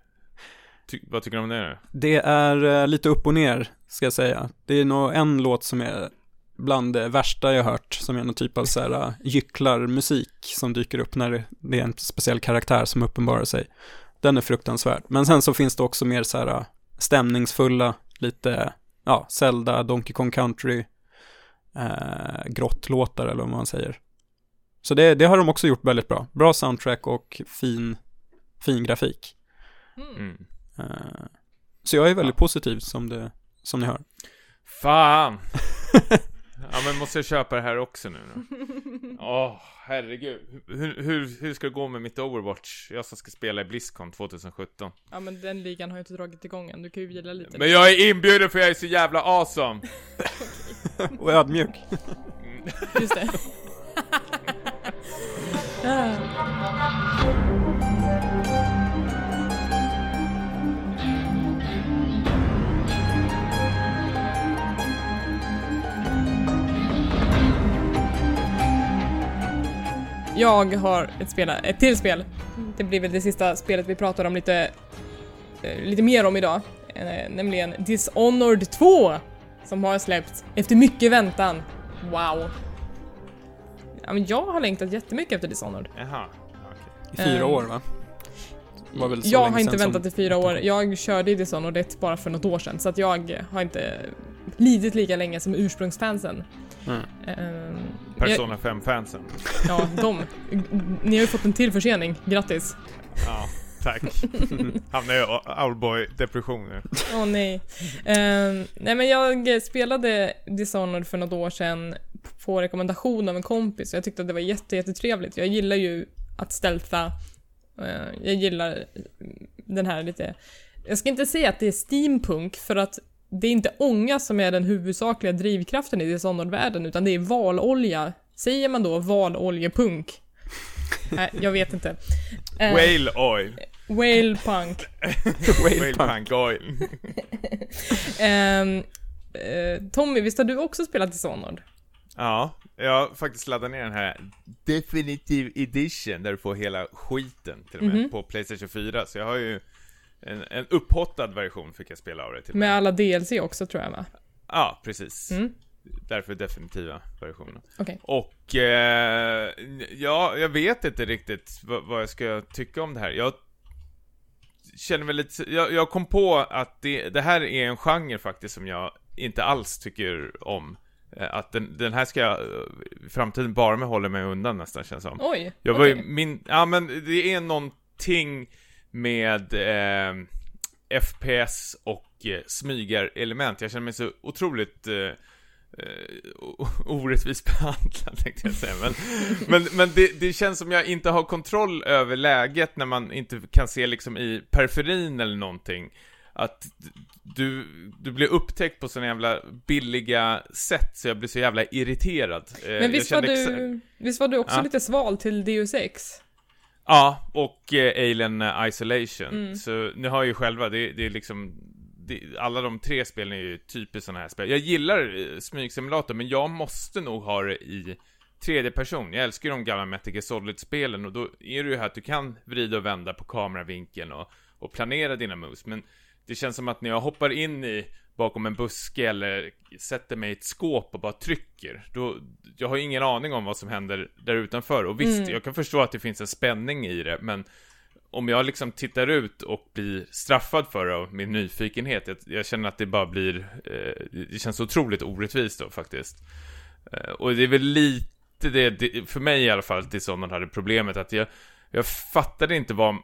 ty, vad tycker du om det? Det är eh, lite upp och ner, ska jag säga. Det är nog en låt som är bland det värsta jag hört, som är någon typ av så här uh, gycklarmusik som dyker upp när det, är en speciell karaktär som uppenbarar sig. Den är fruktansvärd. Men sen så finns det också mer så här uh, stämningsfulla, lite, ja, Zelda, Donkey Kong Country, eh, grottlåtar eller vad man säger. Så det, det har de också gjort väldigt bra. Bra soundtrack och fin, fin grafik. Mm. Eh, Så jag är väldigt positiv som, det, som ni hör. Fan! ja men måste jag köpa det här också nu då? Åh, herregud. Hur, hur, hur ska det gå med mitt Overwatch? Jag som ska spela i Blizzcon 2017. Ja men den ligan har ju inte dragit igång än, du kan ju vila lite. Men jag är inbjuden för jag är så jävla awesome! Och ödmjuk. Just det. Jag har ett, spel, ett till spel. Det blir väl det sista spelet vi pratar om lite, eh, lite mer om idag. Eh, Nämligen Dishonored 2! Som har släppts efter mycket väntan. Wow. Ja, men jag har längtat jättemycket efter Dishonored. Jaha, okej. I fyra Ehm, år va? Det var väl så jag har inte väntat som- i fyra år. Jag körde i Dishonored 1 bara för något år sedan, så att jag har inte lidit lika länge som ursprungsfansen. Mm. Ehm, Persona 5-fansen. jag, ja, de. Ni har ju fått en till försening. Grattis. Ja, tack. Hamnar i owlboy-depression nu. Åh nej. Ehm, nej men jag spelade Dishonored för något år sedan på rekommendation av en kompis och jag tyckte att det var jätte, jättetrevligt. Jag gillar ju att stealtha. Eh, jag gillar den här lite... Jag ska inte säga att det är steampunk för att det är inte ånga som är den huvudsakliga drivkraften i Dishonored-världen utan det är valolja. Säger man då valoljepunk? Nej, jag vet inte. Eh, Whale oil. whale punk. Whale Whale punk. punk oil. Eh, Tommy, visst har du också spelat Dishonored? Ja, jag har faktiskt laddat ner den här Definitive Edition där du får hela skiten till och med Mhm. på Playstation 4. Så jag har ju en, en upphottad version fick jag spela av det till med. Alla DLC också tror jag va? Ja, precis. Mm. Därför definitiva versionen. Okej. Och, eh, ja, jag vet inte riktigt vad, jag ska tycka om det här. Jag känner väl lite, jag, jag kom på att det, det här är en genre faktiskt som jag inte alls tycker om. Eh, Att den, den här ska jag eh, i framtiden bara med hålla mig undan nästan känns som. Oj, Jag var okej. min, ja men det är någonting med eh, FPS och eh, smygarelement. Jag känner mig så otroligt eh, eh, orättvist behandlad tänkte jag säga. Men, men, men det, det känns som jag inte har kontroll över läget när man inte kan se liksom i periferin eller någonting. Att du, du blir upptäckt på såna jävla billiga sätt så jag blir så jävla irriterad. Eh, Men visst var, du, visst var du också Ja. lite sval till Deus Ex? Ja, och eh, Alien eh, Isolation. Mm. Så ni har ju själva, det, det är liksom det, alla de tre spelen är ju typiskt sådana här spel. Jag gillar eh, smygsimulator, men jag måste nog ha det i tredje person. Jag älskar ju de gamla Metal Solid-spelen och då är det ju här att du kan vrida och vända på kameravinkeln och, och planera dina moves. Men det känns som att när jag hoppar in i bakom en buske eller sätter mig i ett skåp och bara trycker, då, jag har ingen aning om vad som händer där utanför. Och visst, Mm. jag kan förstå att det finns en spänning i det, men om jag liksom tittar ut och blir straffad för det av min nyfikenhet, jag, jag känner att det bara blir, eh, det känns otroligt orättvist då faktiskt. Eh, och det är väl lite det, det, för mig i alla fall, Dishonored hade problemet att jag, jag fattade inte vad,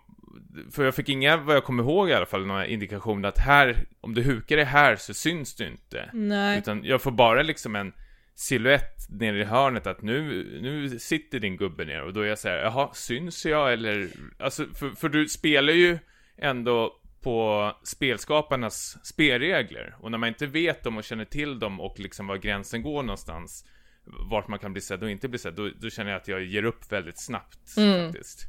för jag fick inga, vad jag kommer ihåg i alla fall, några indikationer att här, om du hukar dig här så syns du inte. Nej. Utan jag får bara liksom en silhuett nere i hörnet att nu, nu sitter din gubbe ner och då är jag såhär, jaha, syns jag eller? Alltså, för, för du spelar ju ändå på spelskaparnas spelregler. Och när man inte vet dem och känner till dem och liksom var gränsen går någonstans, vart man kan bli sedd och inte bli sedd, då, då känner jag att jag ger upp väldigt snabbt Mm. faktiskt.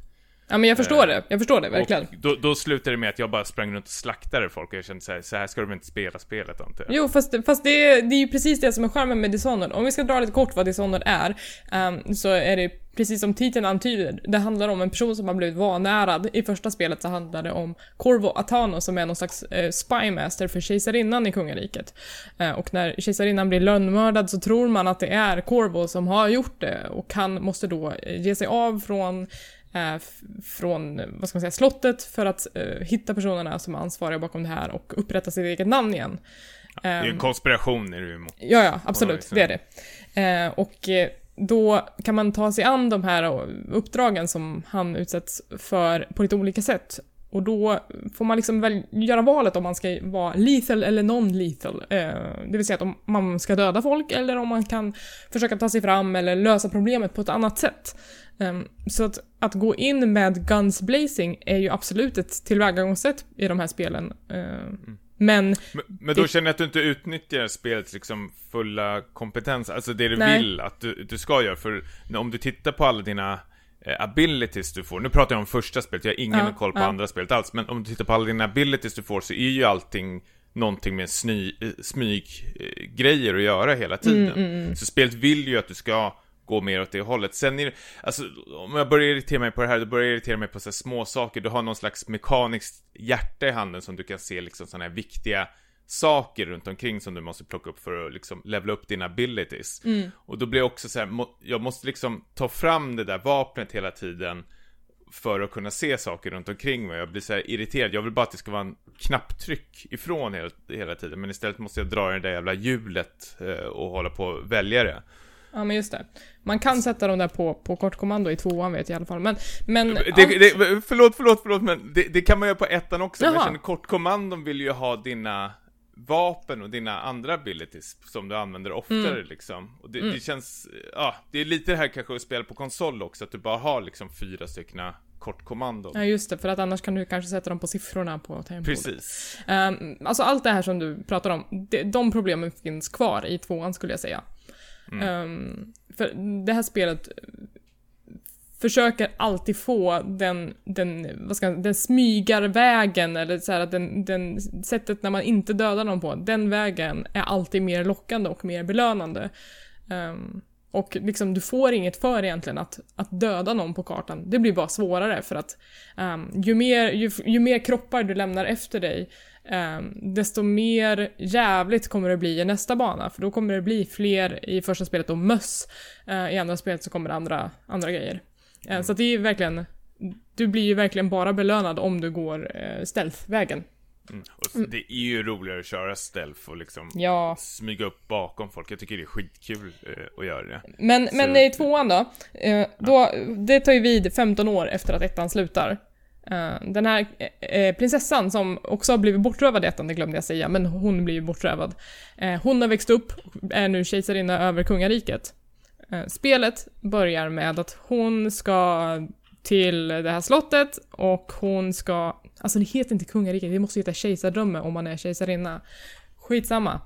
Ja men jag förstår Eh, det, jag förstår det verkligen. Då, då slutade det med att jag bara sprang runt och slaktade folk och jag kände såhär, så här ska de inte spela spelet antar jag. Jo, fast, fast det, är, det är ju precis det som är charmen med Dishonored. Om vi ska dra lite kort vad Dishonored är, ehm, så är det precis som titeln antyder. Det handlar om en person som har blivit vanärad. I första spelet så handlar det om Corvo Atano som är någon slags eh, spymaster för kejsarinnan i kungariket. Eh, och när kejsarinnan blir lönnmördad så tror man att det är Corvo som har gjort det och han måste då eh, ge sig av från eh, från, vad ska man säga, slottet för att eh, hitta personerna som är ansvariga bakom det här och upprätta sitt eget namn igen. Det är en konspiration är det ju emot. Ja, ja, absolut. Det är det. Eh, och eh, då kan man ta sig an de här eh, uppdragen som han utsätts för på lite olika sätt. Och då får man liksom väl göra valet om man ska vara lethal eller non-lethal. Det vill säga att om man ska döda folk eller om man kan försöka ta sig fram eller lösa problemet på ett annat sätt. Ehm, så att, att gå in med guns blazing är ju absolut ett tillvägagångssätt i de här spelen. Eh, Men Men, men då Det- känner jag att du inte utnyttjar spelets liksom fulla kompetens, alltså det du Nej. vill att du, du ska göra. För om du tittar på alla dina eh, abilities du får, nu pratar jag om första spelet, jag har ingen Ja, koll på ja. andra spelet alls, men om du tittar på alla dina abilities du får så är ju allting någonting med sny, eh, eh, grejer att göra hela tiden. Mm, Så spelet vill ju att du ska gå mer åt det hållet. Sen är det, alltså om jag börjar irritera mig på det här, då börjar jag irritera mig på så små saker. Du har någon slags mekaniskt hjärta i handen som du kan se liksom sådana här viktiga saker runt omkring som du måste plocka upp för att liksom levela upp dina abilities. Och då blir jag också så här, må, jag måste liksom ta fram det där vapnet hela tiden för att kunna se saker runt omkring mig. Jag blir så irriterad. Jag vill bara att det ska vara en knapptryck ifrån hela, hela tiden. Men istället måste jag dra i det där jävla hjulet eh, och hålla på och välja det. Ja men just det. Man kan sätta dem där på, på kortkommando i tvåan vet jag i alla fall. Men, men Det, allt- det, förlåt, förlåt, förlåt, men det, det kan man göra på ettan också. Jaha. jag känner kortkommandon vill ju ha dina vapen och dina andra abilities som du använder oftare Mm. liksom. Och det, det känns, ja, det är lite det här kanske att spela på konsol också, att du bara har liksom fyra stycken kortkommandon. Ja just det, för att annars kan du kanske sätta dem på siffrorna på tangentbordet. Precis. Um, alltså allt det här som du pratar om, de, de problemen finns kvar i tvåan skulle jag säga. Mm. Ehm, för det här spelet försöker alltid få den, den, vad ska jag, den smygarvägen eller så här den, den sättet när man inte dödar någon på, den vägen är alltid mer lockande och mer belönande. Um, och liksom du får inget för egentligen att, att döda någon på kartan. Det blir bara svårare för att um, ju, mer, ju, ju mer kroppar du lämnar efter dig ehm, desto mer jävligt kommer det bli i nästa bana. För då kommer det bli fler i första spelet och möss. Eh, I andra spelet så kommer det andra, andra grejer. Eh, Så att det är verkligen, du blir ju verkligen bara belönad om du går eh, stealth-vägen. Mm. Och så, Det är ju roligare att köra stealth och liksom Ja. smyga upp bakom folk. Jag tycker det är skitkul eh, att göra det. Men, Så- men i tvåan då, eh, då, det tar ju vid 15 år efter att ettan slutar. Eh, den här eh, eh, prinsessan som också har blivit bortrövad i ettan, det glömde jag säga, men hon blir ju bortrövad. Hon har växt upp, är nu kejsarinna över kungariket. Spelet börjar med att hon ska till det här slottet och hon ska, alltså det heter inte kungariket, det måste heta kejsardöme om man är kejsarinna. Skitsamma.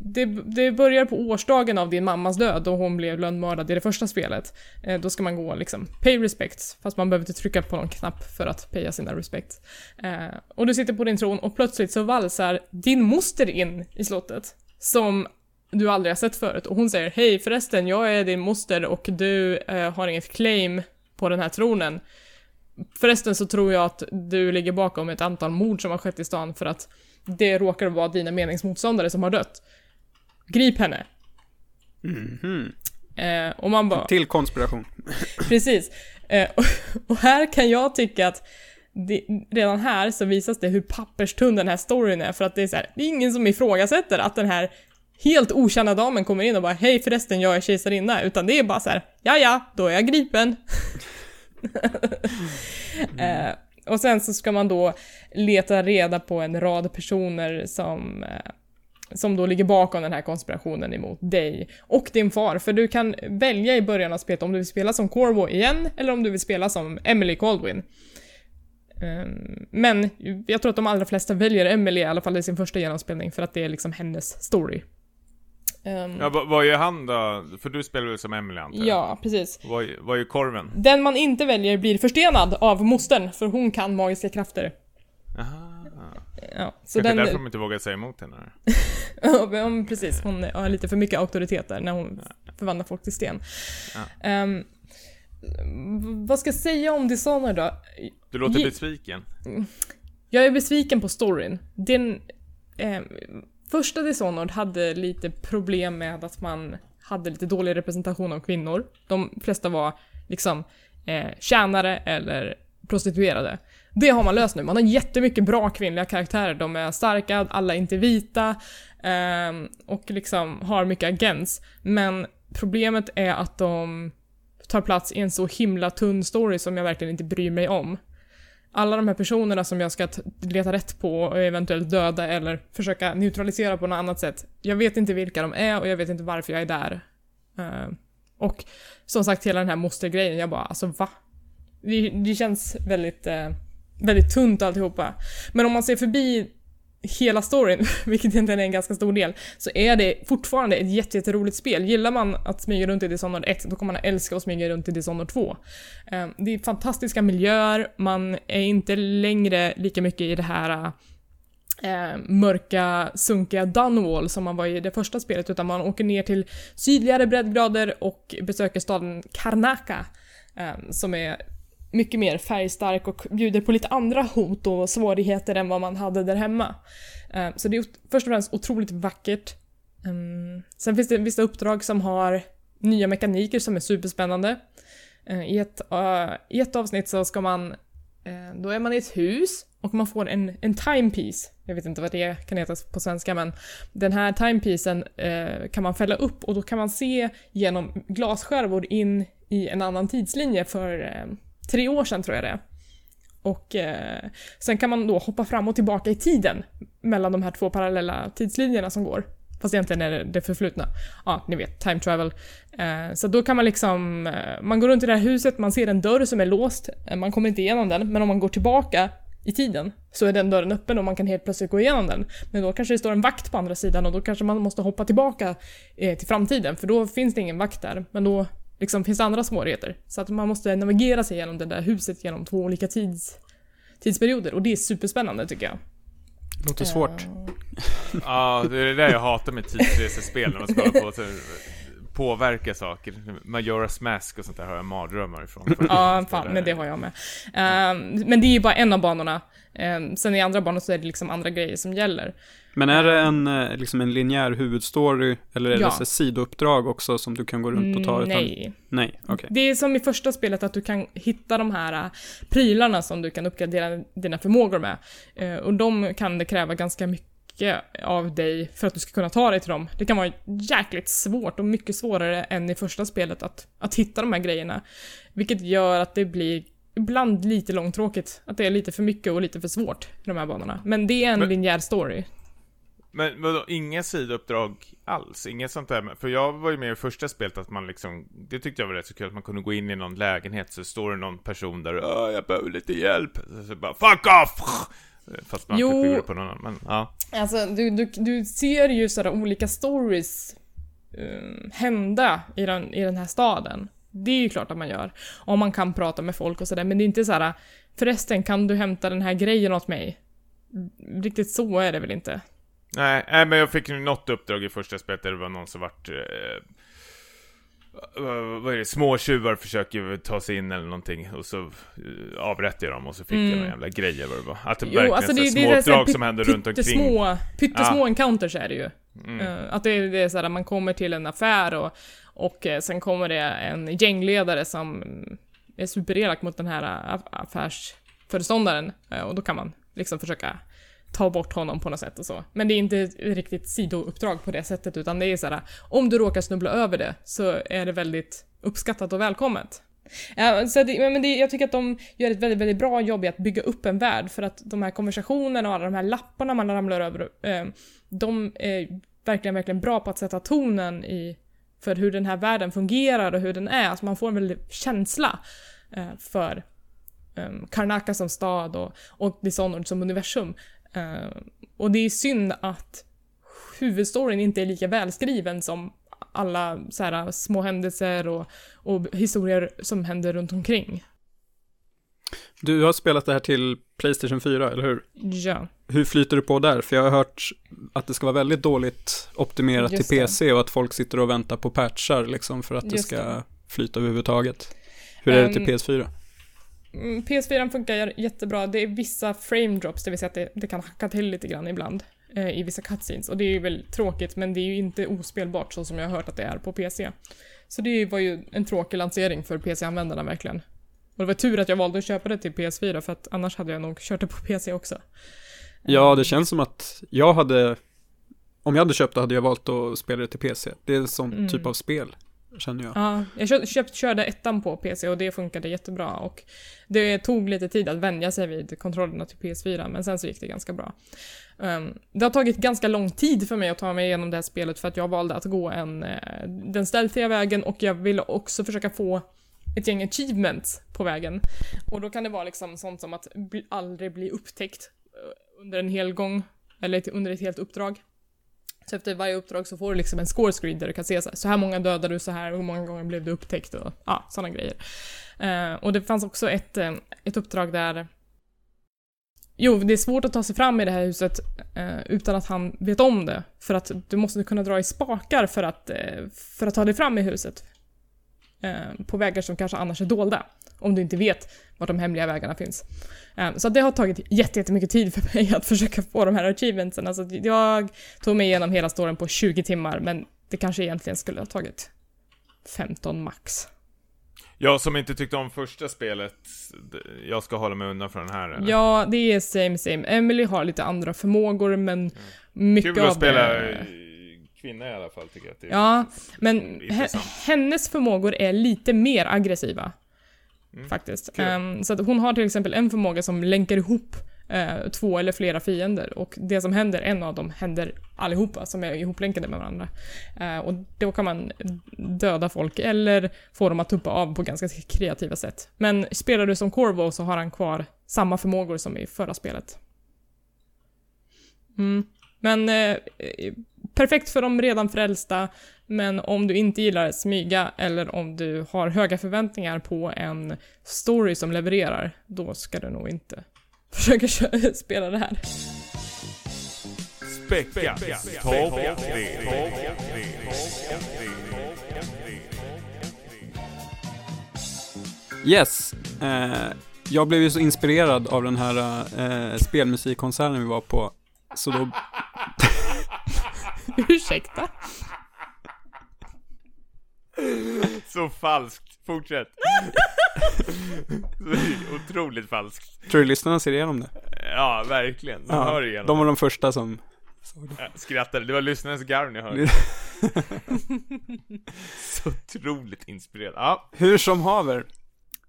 Det, det börjar på årsdagen av din mammas död då hon blev lönnmördad i det första spelet. Eh, då ska man gå liksom pay respects, fast man behöver inte trycka på någon knapp för att paya sina respects. Eh, och du sitter på din tron och plötsligt så valsar din moster in i slottet. Som du aldrig har sett förut och hon säger hej förresten jag är din moster och du eh, har inget claim på den här tronen. Förresten så tror jag att du ligger bakom ett antal mord som har skett i stan för att det råkar vara dina meningsmotståndare som har dött. Grip henne. Mhm. Eh, och man bara, Till konspiration. precis. Eh, och, och här kan jag tycka att det, redan här så visas det hur papperstunn den här storyn är för att det är så här, det är ingen som ifrågasätter att den här helt okända damen kommer in och bara hej förresten jag är kejsarinna, utan det är bara så här, ja ja, då är jag gripen. eh, och sen så ska man då leta reda på en rad personer som eh, som då ligger bakom den här konspirationen emot dig och din far. För du kan välja i början av spelet om du vill spela som Corvo igen eller om du vill spela som Emily Caldwin. Um, men jag tror att de allra flesta väljer Emily i alla fall i sin första genomspelning för att det är liksom hennes story. Um, ja, vad, vad är han då? För du spelar väl som Emily antar jag? Ja, precis. Vad, vad är korven? Den man inte väljer blir förstenad av mostern, för hon kan magiska krafter. Aha. Ja, så Kanske den... därför de inte vågar säga emot henne. ja, precis. Hon har lite för mycket auktoritet där när hon ja. förvandlar folk till sten. Ja. Um, vad ska jag säga om Dishonored då? Du låter besviken. Jag är besviken på storyn. Den... Eh, första Dishonored hade lite problem med att man hade lite dålig representation av kvinnor. De flesta var liksom eh, tjänare eller prostituerade. Det har man löst nu. Man har jättemycket bra kvinnliga karaktärer. De är starka, alla är inte vita eh, och liksom har mycket agens. Men problemet är att de tar plats i en så himla tunn story som jag verkligen inte bryr mig om. Alla de här personerna som jag ska leta rätt på och eventuellt döda eller försöka neutralisera på något annat sätt. Jag vet inte vilka de är och jag vet inte varför jag är där. Uh, och som sagt, hela den här mostergrejen, jag bara alltså va? Det, det känns väldigt uh, väldigt tunt alltihopa. Men om man ser förbi hela storyn, vilket egentligen är en ganska stor del, så är det fortfarande ett jätteroligt spel. Gillar man att smyga runt i Dishonored 1, då kommer man älska att smyga runt i Dishonored 2. Ehm, det är fantastiska miljöer, man är inte längre lika mycket i det här Eh, mörka, sunkiga Dunwall som man var i det första spelet, utan man åker ner till sydligare breddgrader och besöker staden Karnaka, eh, som är mycket mer färgstark och bjuder på lite andra hot och svårigheter än vad man hade där hemma. Eh, så det är först och främst otroligt vackert. Ehm, sen finns det vissa uppdrag som har nya mekaniker som är superspännande. Eh, I ett, eh, I ett avsnitt så ska man, då är man i ett hus och man får en, en timepiece. Jag vet inte vad det kan heta på svenska men den här timepiecen kan man fälla upp och då kan man se genom glasskärvor in i en annan tidslinje för tre år sedan tror jag det är. Och eh, sen kan man då hoppa fram och tillbaka i tiden mellan de här två parallella tidslinjerna som går. Fast egentligen är det det förflutna. Ja, ni vet, time travel. Eh, så då kan man liksom, eh, man går runt i det här huset, man ser en dörr som är låst, eh, man kommer inte igenom den, men om man går tillbaka i tiden så är den dörren öppen och man kan helt plötsligt gå igenom den. Men då kanske det står en vakt på andra sidan och då kanske man måste hoppa tillbaka eh, till framtiden för då finns det ingen vakt där. Men då liksom finns det andra svårigheter. Så att man måste navigera sig genom det där huset genom två olika tids, tidsperioder och det är superspännande tycker jag. Låter svårt. Ja, det är det där jag hatar med tidsresespel när man ska på påverka saker. Majora's Mask och sånt där har jag mardrömmar ifrån. Ja, fan, men det har jag med. Uh, men det är ju bara en av banorna. Uh, sen i andra banor så är det liksom andra grejer som gäller. Men är det en, eh, liksom en linjär huvudstory eller är ja. det sidouppdrag också som du kan gå runt och ta? Utan... Nej. Nej. Okay. Det är som i första spelet att du kan hitta de här uh, prylarna som du kan uppgradera dina förmågor med. Uh, och de kan det kräva ganska mycket av dig för att du ska kunna ta dig till dem. Det kan vara jäkligt svårt och mycket svårare än i första spelet att, att hitta de här grejerna. Vilket gör att det blir ibland lite långtråkigt. Att det är lite för mycket och lite för svårt i de här banorna. Men det är en Men... linjär story. Men vadå, inga sidouppdrag alls? Inget sånt där? För jag var ju med i första spelet att man liksom, det tyckte jag var rätt så kul, att man kunde gå in i någon lägenhet så står det någon person där, Åh, jag behöver lite hjälp. Så bara, fuck off! Fast man jo, typ på någon annan, men ja. Alltså, du, du, du ser ju sådär olika stories um, hända i den, i den här staden. Det är ju klart att man gör. Om man kan prata med folk och sådär, men det är inte så här. förresten kan du hämta den här grejen åt mig? Riktigt så är det väl inte? Nej, nej, men jag fick något uppdrag i första spelet där det var någon som vart... Eh, vad är det? Småtjuvar försöker ta sig in eller någonting och så uh, avrättar jag dem och så fick mm. jag några jävla grejer vad det var. Att det jo, verkligen alltså det, små uppdrag som händer runt omkring. Små, pyttesmå ja. encounters är det ju. Mm. Uh, att det är, det är såhär, man kommer till en affär och, och uh, sen kommer det en gängledare som är superelak mot den här affärsföreståndaren och då kan man liksom försöka ta bort honom på något sätt och så. Men det är inte riktigt sidouppdrag på det sättet utan det är så här, om du råkar snubbla över det så är det väldigt uppskattat och välkommet. Ja, så det, men det, jag tycker att de gör ett väldigt, väldigt bra jobb i att bygga upp en värld för att de här konversationerna och alla de här lapparna man ramlar över, eh, de är verkligen, verkligen bra på att sätta tonen i för hur den här världen fungerar och hur den är. Alltså man får en väldig känsla eh, för eh, Karnaka som stad och, och Dishonored som universum. Uh, och det är synd att huvudstoryn inte är lika välskriven som alla så här, små händelser och, och historier som händer runt omkring. Du har spelat det här till Playstation 4, eller hur? Ja. Hur flyter du på där? För jag har hört att det ska vara väldigt dåligt optimerat Just till PC och att folk sitter och väntar på patchar liksom för att det Just ska det. flyta överhuvudtaget. Hur är det till Ehm, PS4? Mm, PS4 funkar jättebra. Det är vissa frame drops, det vill säga att det, det kan hacka till lite grann ibland eh, i vissa cutscenes. Och det är ju väl tråkigt, men det är ju inte ospelbart så som jag har hört att det är på PC. Så det var ju en tråkig lansering för PC-användarna verkligen. Och det var tur att jag valde att köpa det till PS4 för att annars hade jag nog kört det på PC också. Ja, det känns som att jag hade, om jag hade köpt det hade jag valt att spela det till PC. Det är en sån Mm. typ av spel, känner jag. Ja, jag köpt, köpt, körde ettan på PC och det funkade jättebra och det tog lite tid att vänja sig vid kontrollerna till PS4 men sen så gick det ganska bra. Um, det har tagit ganska lång tid för mig att ta mig igenom det här spelet för att jag valde att gå en, eh, den stealthiga vägen och jag ville också försöka få ett gäng achievements på vägen. Och då kan det vara liksom sånt som att bli, aldrig bli upptäckt eh, under en hel gång, eller ett, under ett helt uppdrag. Så efter varje uppdrag så får du liksom en score screen där du kan se så här, så här många dödade du, så här hur många gånger blev du upptäckt och ja, sådana grejer. Eh, och det fanns också ett, eh, ett uppdrag där Jo, det är svårt att ta sig fram i det här huset eh, utan att han vet om det. För att du måste kunna dra i spakar för att, eh, för att ta dig fram i huset. Eh, på vägar som kanske annars är dolda. Om du inte vet var de hemliga vägarna finns. Eh, så det har tagit jätte- jättemycket tid för mig att försöka få de här achievementsen. Alltså jag tog mig igenom hela storyn på 20 timmar men det kanske egentligen skulle ha tagit 15 max. Jag som inte tyckte om första spelet, jag ska hålla mig undan från den här eller? Ja, det är same same. Emily har lite andra förmågor men mycket Kul att av spela det... kvinna i alla fall tycker jag att det är. Ja, men Intressant. hennes förmågor är lite mer aggressiva. Mm. Faktiskt. Ehm, så att hon har till exempel en förmåga som länkar ihop eh, två eller flera fiender och det som händer, en av dem händer allihopa som är ihoplänkade med varandra. Eh, och då kan man döda folk eller få dem att tuppa av på ganska kreativa sätt. Men spelar du som Corvo så har han kvar samma förmågor som i förra spelet. Mm. Men eh, perfekt för de redan frälsta, men om du inte gillar att smyga eller om du har höga förväntningar på en story som levererar, då ska du nog inte försöka spela det här. Späcka, topp tre. Yes, eh, jag blev ju så inspirerad av den här eh, spelmusikkonserten vi var på. Så då, Ursäkta? Så falskt, fortsätt. Otroligt falskt. tror du lyssnarna ser igenom det? Ja, verkligen. Man hör igenom. de var de första som. Jag skrattade, det var lyssnarens garv ni hörde. Så otroligt inspirerad. Ja, Hur som haver.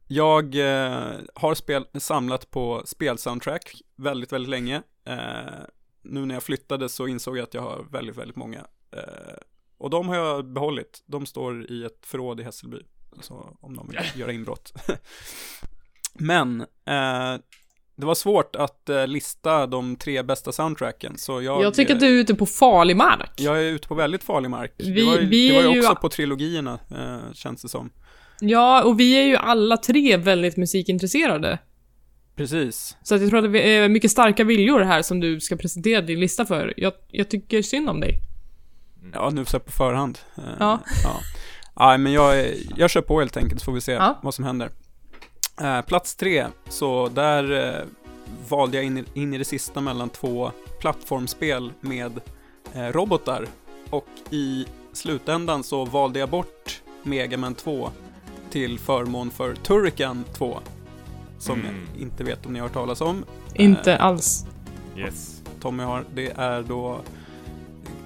Jag eh, har spel, samlat på spelsoundtrack väldigt, väldigt länge. Eh, nu när jag flyttade så insåg jag att jag har väldigt, väldigt många. Eh, och de har jag behållit. De står i ett förråd i Hässelby. Så om de vill göra inbrott. Men eh, det var svårt att eh, lista de tre bästa soundtracken. Så jag, Jag tycker att du är ute på farlig mark. jag är ute på väldigt farlig mark. Vi- det var, ju- vi det var ju ju- också på trilogierna, eh, känns det som. Ja, och vi är ju alla tre väldigt musikintresserade. Precis. Så att jag tror att det är mycket starka viljor här som du ska presentera din lista för. Jag, jag tycker synd om dig. Ja, nu så på förhand. Eh, Ja. ja. Nej, men jag, jag kör på helt enkelt så får vi se Ja. vad som händer. Eh, plats tre, så där eh, valde jag in i, in i det sista mellan två plattformsspel med eh, robotar. Och i slutändan så valde jag bort Mega Man 2 till förmån för Turrican 2. Som Mm. jag inte vet om ni har hört talas om. Inte alls. yes. Tommy har, det är då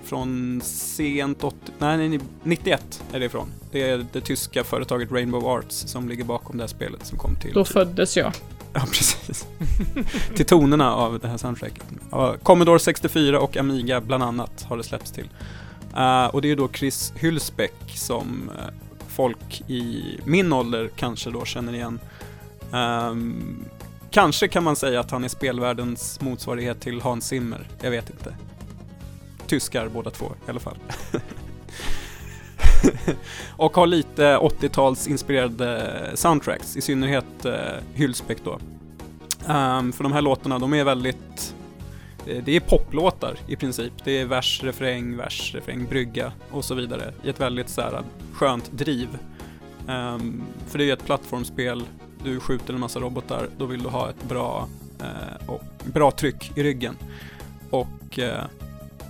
från sent 80, nej, nej 91 är det ifrån. Det är det tyska företaget Rainbow Arts som ligger bakom det här spelet som kom till. Då föddes jag. Ja, precis. till tonerna av det här soundtracket. Ja, Commodore 64 och Amiga bland annat har det släppts till. Uh, och det är då Chris Hylsbeck som uh, folk i min ålder kanske då känner igen. Um, kanske kan man säga att han är spelvärldens motsvarighet till Hans Zimmer. Jag vet inte. Tyskar båda två i alla fall. och har lite 80-tals inspirerade soundtracks, i synnerhet uh, Hylsbeck då. Um, för de här låtarna, de är väldigt eh, det är poplåtar i princip. Det är vers, refräng, vers, refräng, brygga och så vidare i ett väldigt så här, skönt driv. Um, för det är ju ett plattformsspel, du skjuter en massa robotar, då vill du ha ett bra, eh, och, bra tryck i ryggen. Och eh,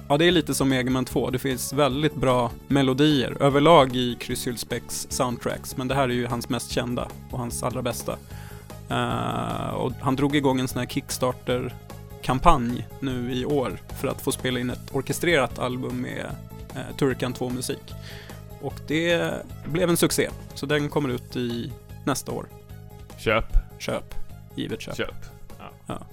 ja, det är lite som Megaman 2, det finns väldigt bra melodier överlag i Chris Hylsbecks soundtracks, men det här är ju hans mest kända och hans allra bästa. Eh, och han drog igång en sån här Kickstarter kampanj nu i år för att få spela in ett orkestrerat album med eh, Turkan 2-musik. Och det blev en succé, så den kommer ut i nästa år. Köp. Köp. Givet köp. Köp. Ja. ja.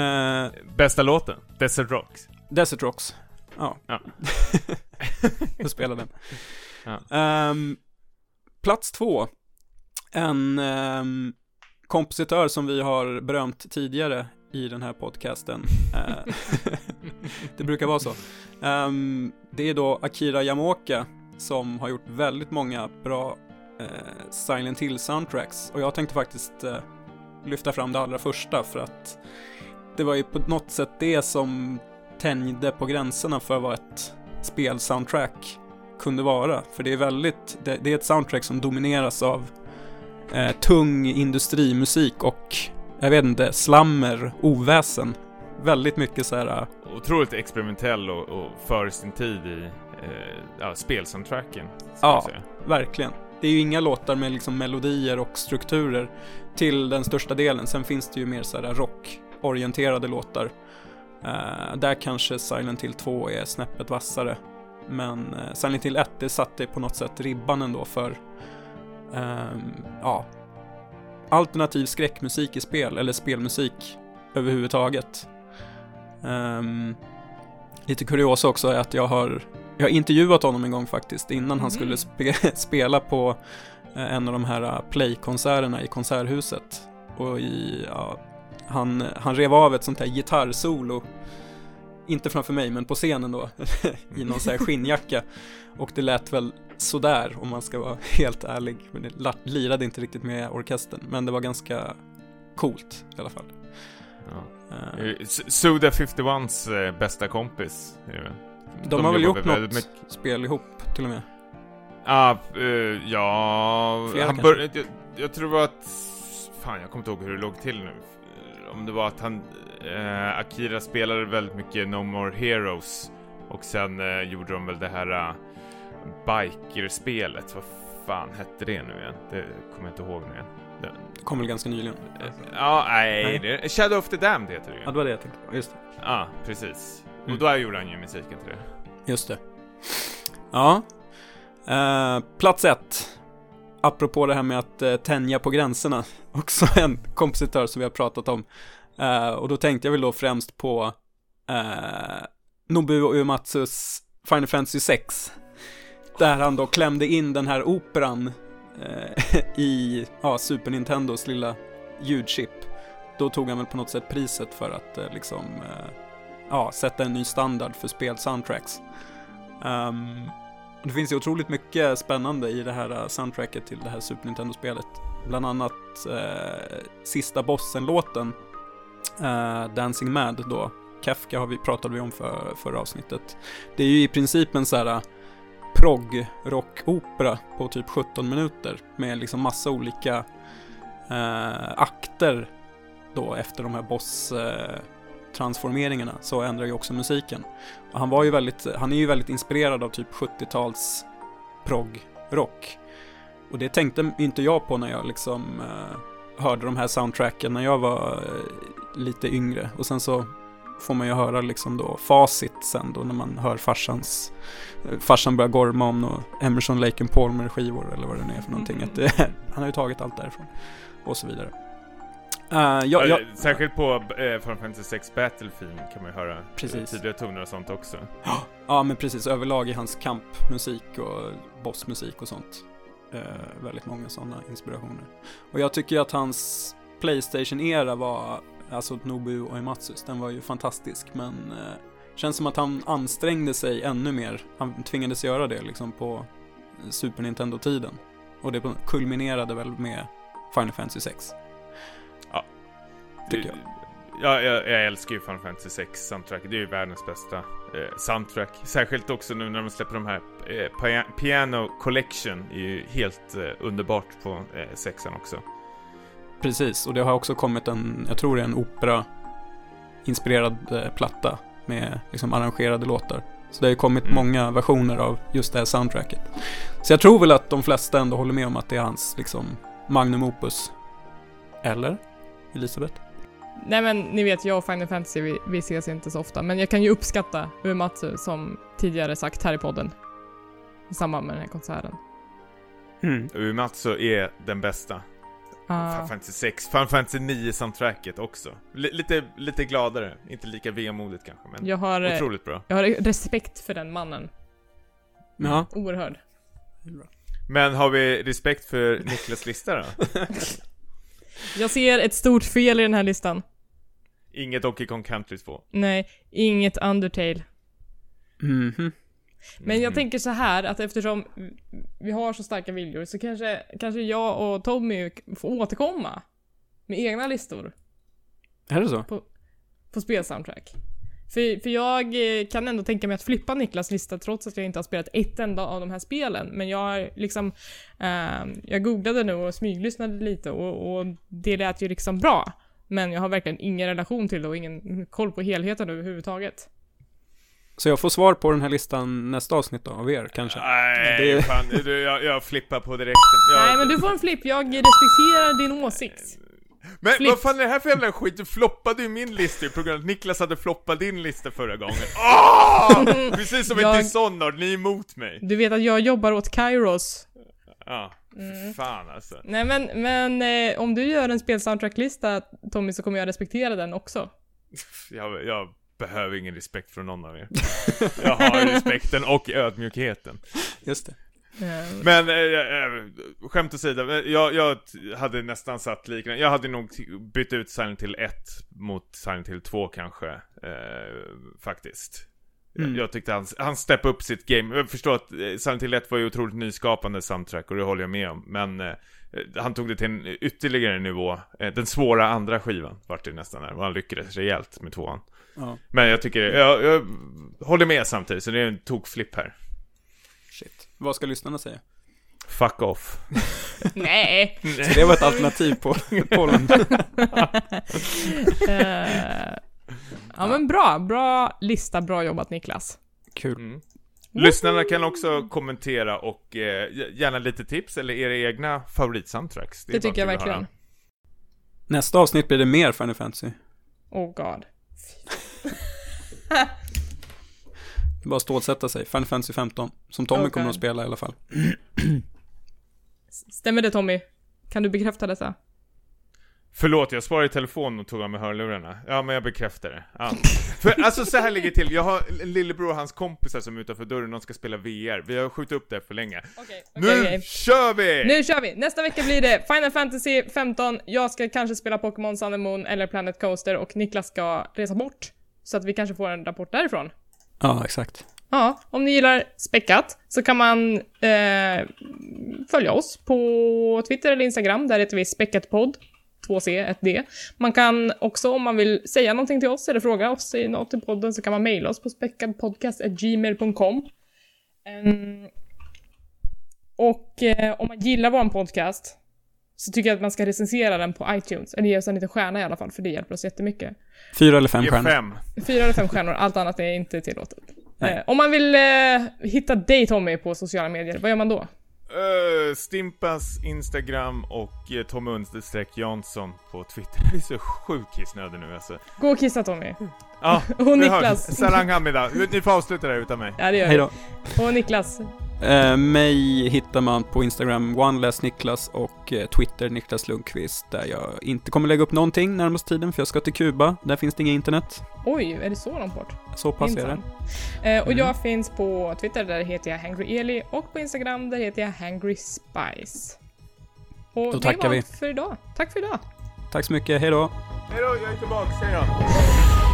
Eh, Bästa låten? Desert Rocks? Desert Rocks. Ja. ja. Jag spelar den. Ja. Um, plats två. En um, kompositör som vi har berömt tidigare i den här podcasten. Eh, det brukar vara så. Um, det är då Akira Yamaoka som har gjort väldigt många bra uh, Silent Hill soundtracks och jag tänkte faktiskt uh, lyfta fram det allra första för att det var ju på något sätt det som tänjde på gränserna för vad ett spelsoundtrack kunde vara. För det är väldigt, det, det är ett soundtrack som domineras av eh, tung industrimusik och jag vet inte, slammer, oväsen. Väldigt mycket så här... Äh, Otroligt experimentell och, och för sin tid i eh, ja, spelsoundtracken. Ja, verkligen. Det är ju inga låtar med liksom melodier och strukturer till den största delen. Sen finns det ju mer så här rockorienterade låtar. Uh, där kanske Silent Hill 2 är snäppet vassare. Men uh, Silent Hill 1, det satte på något sätt ribban ändå för um, ja, alternativ skräckmusik i spel, eller spelmusik överhuvudtaget. Um, lite kuriosa också är att jag har, jag har intervjuat honom en gång faktiskt, innan mm. han skulle spe, spela på eh, en av de här eh, Play-konserterna i Konserthuset. Och i, ja, han, han rev av ett sånt här gitarrsolo inte framför mig, men på scenen då, i någon sån här skinnjacka. Och det lät väl sådär om man ska vara helt ärlig. Men det lirade inte riktigt med orkestern, men det var ganska coolt i alla fall. Ja. Uh, Suda 51s eh, bästa kompis. De, de har väl gjort något mycket... spel ihop till och med? Ah, uh, ja, Flera han bör, jag, jag tror att, fan jag kommer inte ihåg hur det låg till nu. Om det var att han, uh, Akira spelade väldigt mycket No More Heroes och sen uh, gjorde de väl det här Biker-spelet, vad fan hette det nu igen? Det kommer jag inte ihåg nu igen. Det kom väl ganska nyligen? Ja, nej, nej. Shadow of the Damned heter det ju. Ja, det var det jag tänkte på, just det. Ja, precis. Mm. Och då gjorde han ju musiken till det. Just det. Ja. Uh, plats ett. Apropå det här med att uh, tänja på gränserna. Också en kompositör som vi har pratat om. Uh, och då tänkte jag väl då främst på Nobuo Uematsus Final Fantasy 6 där han då klämde in den här operan i ja, Super Nintendos lilla ljudchip. Då tog han väl på något sätt priset för att liksom ja, sätta en ny standard för spelsoundtracks. Um, det finns ju otroligt mycket spännande i det här eh, soundtracket till det här Super Nintendo-spelet. Bland annat eh, sista bossen-låten, eh, Dancing Mad då. Kafka har vi, pratade vi om för, förra avsnittet. Det är ju i princip en så här eh, prog-rockopera på typ 17 minuter med liksom massa olika eh, akter då efter de här boss eh, transformeringarna så ändrar ju också musiken. Och han var ju väldigt, han är ju väldigt inspirerad av typ 70-tals prog-rock. Och det tänkte inte jag på när jag liksom eh, hörde de här soundtracken när jag var eh, lite yngre. Och sen så får man ju höra liksom då facit sen då när man hör farsans, eh, farsan börjar gorma om några Emerson Lake and Palmer skivor eller vad det nu är för någonting. Att det, han har ju tagit allt därifrån och så vidare. Uh, ja, ja, Särskilt på uh, Final Fantasy 6 Battlefield kan man ju höra Precis. tidigare toner och sånt också. Ja, men precis. Överlag i hans kampmusik och bossmusik och sånt. Uh, väldigt många sådana inspirationer. Och jag tycker att hans Playstation-era var, alltså Nobu och Ematsus, den var ju fantastisk. Men uh, känns som att han ansträngde sig ännu mer. Han tvingades göra det liksom på Super Nintendo-tiden. Och det kulminerade väl med Final Fantasy 6 tycker jag. Ja, jag, jag älskar ju Final Fantasy 6 soundtrack. Det är ju världens bästa eh, soundtrack. Särskilt också nu när de släpper de här eh, Piano Collection. är ju helt eh, underbart på eh, sexan också. Precis, och det har också kommit en, jag tror det är en opera-inspirerad eh, platta med liksom arrangerade låtar. Så det har ju kommit mm. många versioner av just det här soundtracket. Så jag tror väl att de flesta ändå håller med om att det är hans liksom magnum opus. Eller? Elisabeth? Nej men ni vet, jag och Final Fantasy vi, vi ses inte så ofta, men jag kan ju uppskatta Uematsu som tidigare sagt här i podden. I samband med den här konserten. Mm. Uematsu är den bästa. Uh. Final Fantasy 6, Final Fantasy 9 soundtracket också. L lite, lite gladare, inte lika vemodigt kanske, men jag har, eh, otroligt bra. Jag har respekt för den mannen. Ja. Oerhörd. Men har vi respekt för Niklas lista då? Jag ser ett stort fel i den här listan. Inget Donkey Kong Country 2. Nej, inget Undertale. Mhm. Mm men jag tänker så här att eftersom vi har så starka viljor så kanske, kanske jag och Tommy får återkomma med egna listor. Är det så? På, på spelsoundtrack. För, för jag eh, kan ändå tänka mig att flippa Niklas lista trots att jag inte har spelat ett enda av de här spelen. Men jag liksom, eh, jag googlade nu och smyglyssnade lite och, och det lät ju liksom bra. Men jag har verkligen ingen relation till det och ingen koll på helheten överhuvudtaget. Så jag får svar på den här listan nästa avsnitt då, av er kanske? Nej, det... fan, jag, jag flippar på direkt. Jag... Nej men du får en flipp, jag respekterar din åsikt. Men Flips. vad fan är det här för jävla skit? Du floppade ju min lista på grund av att Niklas hade floppat din lista förra gången. Oh! Precis som jag... en Dishonored, ni är emot mig. Du vet att jag jobbar åt Kairos. Ja, mm. fan alltså. Nej men, men eh, om du gör en spelsoundtracklista Tommy så kommer jag respektera den också. Jag, jag behöver ingen respekt från någon av er. jag har respekten och ödmjukheten. Just det. Men äh, äh, skämt åsido, jag, jag hade nästan satt liknande. Jag hade nog bytt ut Silent Hill 1 mot Silent Hill 2 kanske. Äh, faktiskt. Mm. Jag, tyckte han, han steppade upp sitt game. Jag förstår att Silent Hill 1 var ju otroligt nyskapande soundtrack och det håller jag med om. Men eh, han tog det till en ytterligare nivå. Eh, den svåra andra skivan vart det nästan där. Och han lyckades rejält med tvåan. Ja. Men jag tycker, jag, jag håller med samtidigt. Så det är en tokflipp här. Shit. Vad ska lyssnarna säga? Fuck off. Nej. Så det var ett alternativ på pollen. ja men bra, bra lista, bra jobbat Niklas. Kul. Mm. Lyssnarna kan också kommentera och eh, gärna lite tips eller era egna favoritsoundtracks. Det, det tycker jag verkligen. Nästa avsnitt blir det mer Final Fantasy. Oh god. Det är bara att stålsätta sig. Final Fantasy 15. Som Tommy okay. kommer att spela i alla fall. Stämmer det Tommy? Kan du bekräfta detta? Förlåt, jag svarade i telefon och tog av mig hörlurarna. Ja, men jag bekräftar det. Ja. För alltså så här ligger det till. Jag har en lillebror och hans kompisar som är utanför dörren, de ska spela VR. Vi har skjutit upp det för länge. Okay, okay, nu okay. kör vi! Nu kör vi! Nästa vecka blir det Final Fantasy 15, jag ska kanske spela Pokémon Sun and Moon eller Planet Coaster och Niklas ska resa bort. Så att vi kanske får en rapport därifrån. Ja, exakt. Ja, om ni gillar späckat så kan man eh, följa oss på Twitter eller Instagram. Där heter vi späckatpodd. 2C, 1D. Man kan också, om man vill säga någonting till oss eller fråga oss i något i podden, så kan man mejla oss på späckadpodcast.gmail.com. Um, ehm, och eh, om man gillar vår podcast så tycker jag att man ska recensera den på iTunes. Eller ge oss en liten stjärna i alla fall, för det hjälper oss jättemycket. Fyra eller fem stjärnor. Fem. Fyra eller fem stjärnor, allt annat är inte tillåtet. Eh, om man vill eh, hitta dig Tommy på sociala medier, vad gör man då? Uh, Stimpas Instagram och uh, Tom understreck Jansson på Twitter. Jag är så sjuk kissnödig nu alltså. Gå och kissa Tommy. Ja, Och Niklas. hörs. Salam Hamida. Ni får avsluta det här utan mig. Ja, det gör vi. Och Niklas. Eh, mig hittar man på Instagram, OneLessNiklas och eh, Twitter Niklas Lundqvist, där jag inte kommer lägga upp någonting närmast tiden, för jag ska till Kuba. Där finns det inget internet. Oj, är det så långt bort? Så pass är det. Eh, och Mm. jag finns på Twitter, där heter jag HangryEli och på Instagram, där heter jag HangrySpice. Och Då det tackar var vi. för idag. Tack för idag! Tack så mycket, hej då! Hej då, jag är tillbaka. Hej då.